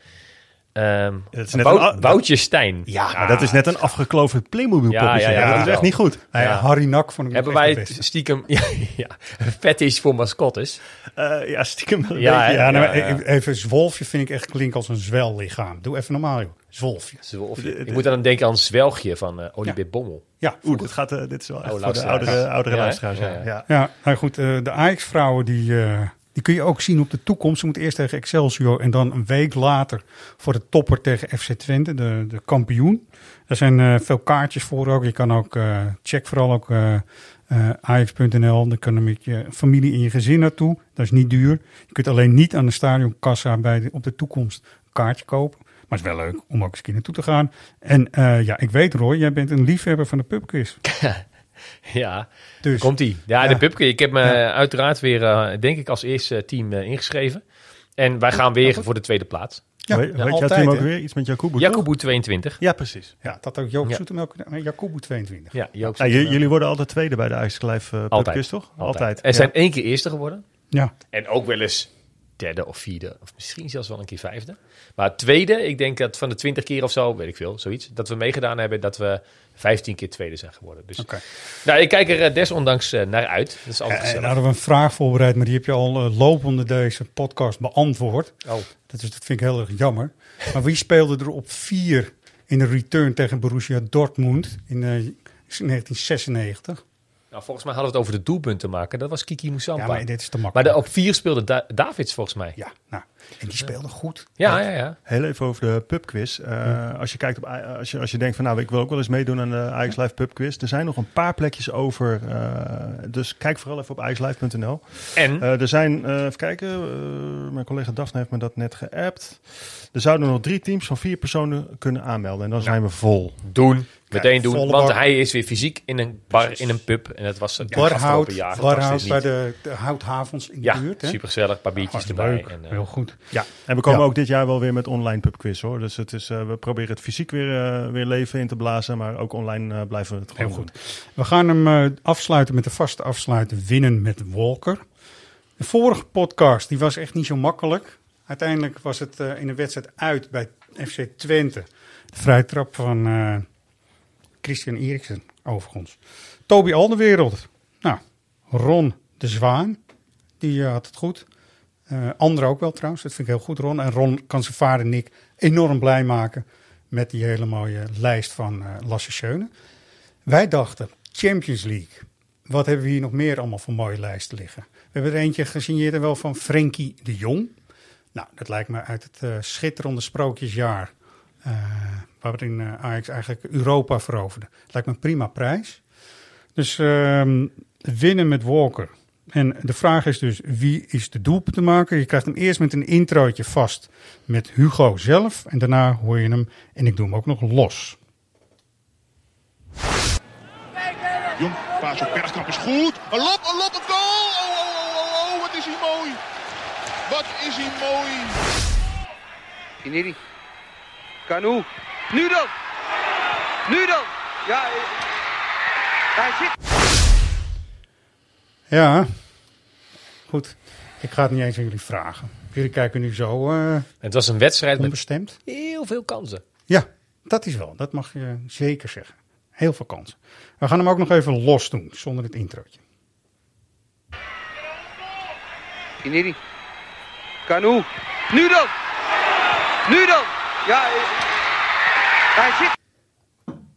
Ehm Het is net een Woutje Stijn. Ja, maar dat is net een afgekloven Playmobil Ja, poppetje. ja, ja, dat is echt niet goed. Ja, Ja. Harry Nak vond ik Hebben wij stiekem ja, fetish voor mascottes? Eh, ja, stiekem wel een Ja, beetje. hè? Ja, nou, Ja, ja. Even Zwolfje vind ik echt klinkt als een zwellichaam. Doe even normaal, joh. Zwolfje. Zwolfje. Ik moet dan denken aan Zwelgje van eh Olivier Bommel. Ja, Oeh, dit, gaat, eh, dit is wel echt voor de oudere, oudere Ja, luisteraars. Ja, Ja, ja. nou goed, eh, de Ajax-vrouwen die, eh, die kun je ook zien op de toekomst. Ze moeten eerst tegen Excelsior en dan een week later voor de topper tegen FC Twente, de, de kampioen. Er zijn eh, veel kaartjes voor ook. Je kan ook, eh, check vooral ook Ajax.nl. Dan kan je met je familie en je gezin naartoe. Dat is niet duur. Je kunt alleen niet aan de stadionkassa bij de, op de toekomst een kaartje kopen. Maar het is wel leuk om ook eens een keer naartoe te gaan. En eh, ja, ik weet Roy, jij bent een liefhebber van de pubquiz. Ja, Dus komt ie. Ja, Ja. de pubquiz. Ik heb me Ja. uiteraard weer, eh, denk ik, als eerste team eh, ingeschreven. En wij gaan weer voor de tweede plaats. ja, Weet, weet jouw altijd, team ook weer? Iets met Jacobo? Jacobo 22. Ja, precies. Ja, dat ook Joop Ja. Zoetemelk Jacobo 22. Ja, Joop er- jullie worden altijd tweede bij de Live uh, Altijd. Pubquiz, toch? Altijd. Er Ja. zijn één keer eerste geworden. Ja, En ook wel eens derde of vierde. Of misschien zelfs wel een keer vijfde. Maar tweede, ik denk dat van de twintig keer of zo, weet ik veel, zoiets. Dat we meegedaan hebben, dat we vijftien keer tweede zijn geworden. Dus oké. nou, ik kijk er eh, desondanks eh, naar uit. Dat is altijd En gezellig. dan hadden we een vraag voorbereid, maar die heb je al eh, lopende deze podcast beantwoord. Oh. Dat, is, dat vind ik heel erg jammer. Maar wie speelde er op vier in de return tegen Borussia Dortmund in eh, 1996? Nou, volgens mij hadden we het over de doelpunt te maken. Dat was Kiki Moussampa. Ja, maar maar dit is te makkelijk. de, op vier speelde Da- Davids volgens mij. Ja, nou, en die speelde goed. Ja, ja, ja. Heel even over de pubquiz. Uh, als je kijkt op, als je, als je denkt van nou, ik wil ook wel eens meedoen aan de Ajax Live pubquiz. Er zijn nog een paar plekjes over. Uh, dus kijk vooral even op ajaxlive.nl. En? Uh, er zijn, uh, even kijken, uh, mijn collega Daphne heeft me dat net geappt. Er zouden nog drie teams van vier personen kunnen aanmelden. En dan zijn we vol. Doen. Meteen Kijk, doen. Want hij is weer fysiek in een bar, in een pub. En dat was het Barhout, afgelopen jaar. Barhout bij de, de houthavens in de Ja, buurt. hè? supergezellig. Een paar biertjes erbij. En, eh, Heel goed. Ja, en we komen Ja. ook dit jaar wel weer met online pubquiz hoor. Dus het is, uh, we proberen het fysiek weer, uh, weer leven in te blazen. Maar ook online uh, blijven we het gewoon Heel goed. doen. We gaan hem eh, afsluiten met de vaste afsluiter winnen met Walker. De vorige podcast die was echt niet zo makkelijk. Uiteindelijk was het eh, in de wedstrijd uit bij FC Twente. De vrije trap van eh, Christian Eriksen overigens. Toby Alderwereld. Nou, Ron de Zwaan. Die eh, had het goed. Uh, Andere ook wel trouwens. Dat vind ik heel goed, Ron. En Ron kan zijn vader Nick enorm blij maken met die hele mooie lijst van eh Lasse Schöne. Wij dachten, Champions League. Wat hebben we hier nog meer allemaal voor mooie lijsten liggen? We hebben er eentje gesigneerd en wel van Frenkie de Jong. Nou, dat lijkt me uit het eh, schitterende sprookjesjaar. eh waarin eh, Ajax eigenlijk Europa veroverde. Lijkt me een prima prijs. Dus ehm, winnen met Walker. En de vraag is dus, wie is de doelpuntenmaker? Je krijgt hem eerst met een introotje vast met Hugo zelf. En daarna hoor je hem, en ik doe hem ook nog los. Jong, paas op Bergkamp is goed. Een lop, een lop, een goal! Oh, oh, oh, oh, oh, wat is hij mooi. Wat is hij mooi. Inedi. Kanu. Nu dan. Nu dan. Ja. eh, Hij zit. Ja, goed. Ik ga het niet eens aan jullie vragen. Jullie kijken nu zo eh Het was een wedstrijd met onbestemd. heel veel kansen. Ja, dat is wel. Dat mag je zeker zeggen. Heel veel kansen. We gaan hem ook nog even los doen, zonder het introotje. Inedi. Kanu. Nu dan. Nu dan. Ja. Hij zit.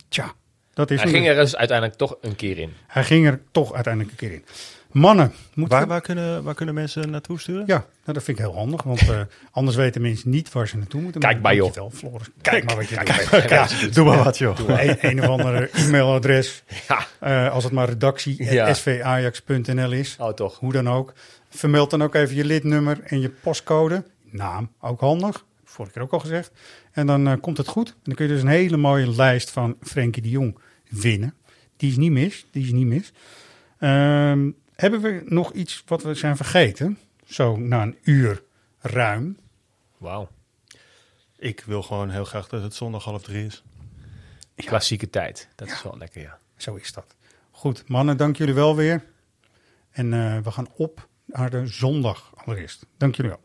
Tja, dat is Hij ging er dus uiteindelijk toch een keer in. Hij ging er toch uiteindelijk een keer in. Mannen, Waar, we- waar, kunnen, waar kunnen mensen naartoe sturen? Ja, nou, dat vind ik heel handig, want eh, anders weten mensen niet waar ze naartoe moeten. Kijk maar, joh. Floris. Kijk maar wat je doet. kijk maar Ja, wat je doet. Doe maar wat, joh. Een, een of andere e-mailadres. Ja. Eh, als het maar redactie Ja. svajax.nl is. Oh, toch. Hoe dan ook. Vermeld dan ook even je lidnummer en je postcode. Naam, ook handig. Vorige keer ook al gezegd. En dan eh, komt het goed. En dan kun je dus een hele mooie lijst van Frenkie de Jong winnen. Die is niet mis. Die is niet mis. Ehm, hebben we nog iets wat we zijn vergeten? Zo na een uur ruim. Wauw. Ik wil gewoon heel graag dat het zondag half drie is. Klassieke tijd. Dat is wel lekker, ja. Zo is dat. Goed, mannen, dank jullie wel weer. En eh, we gaan op naar de zondag allereerst. Dank jullie wel.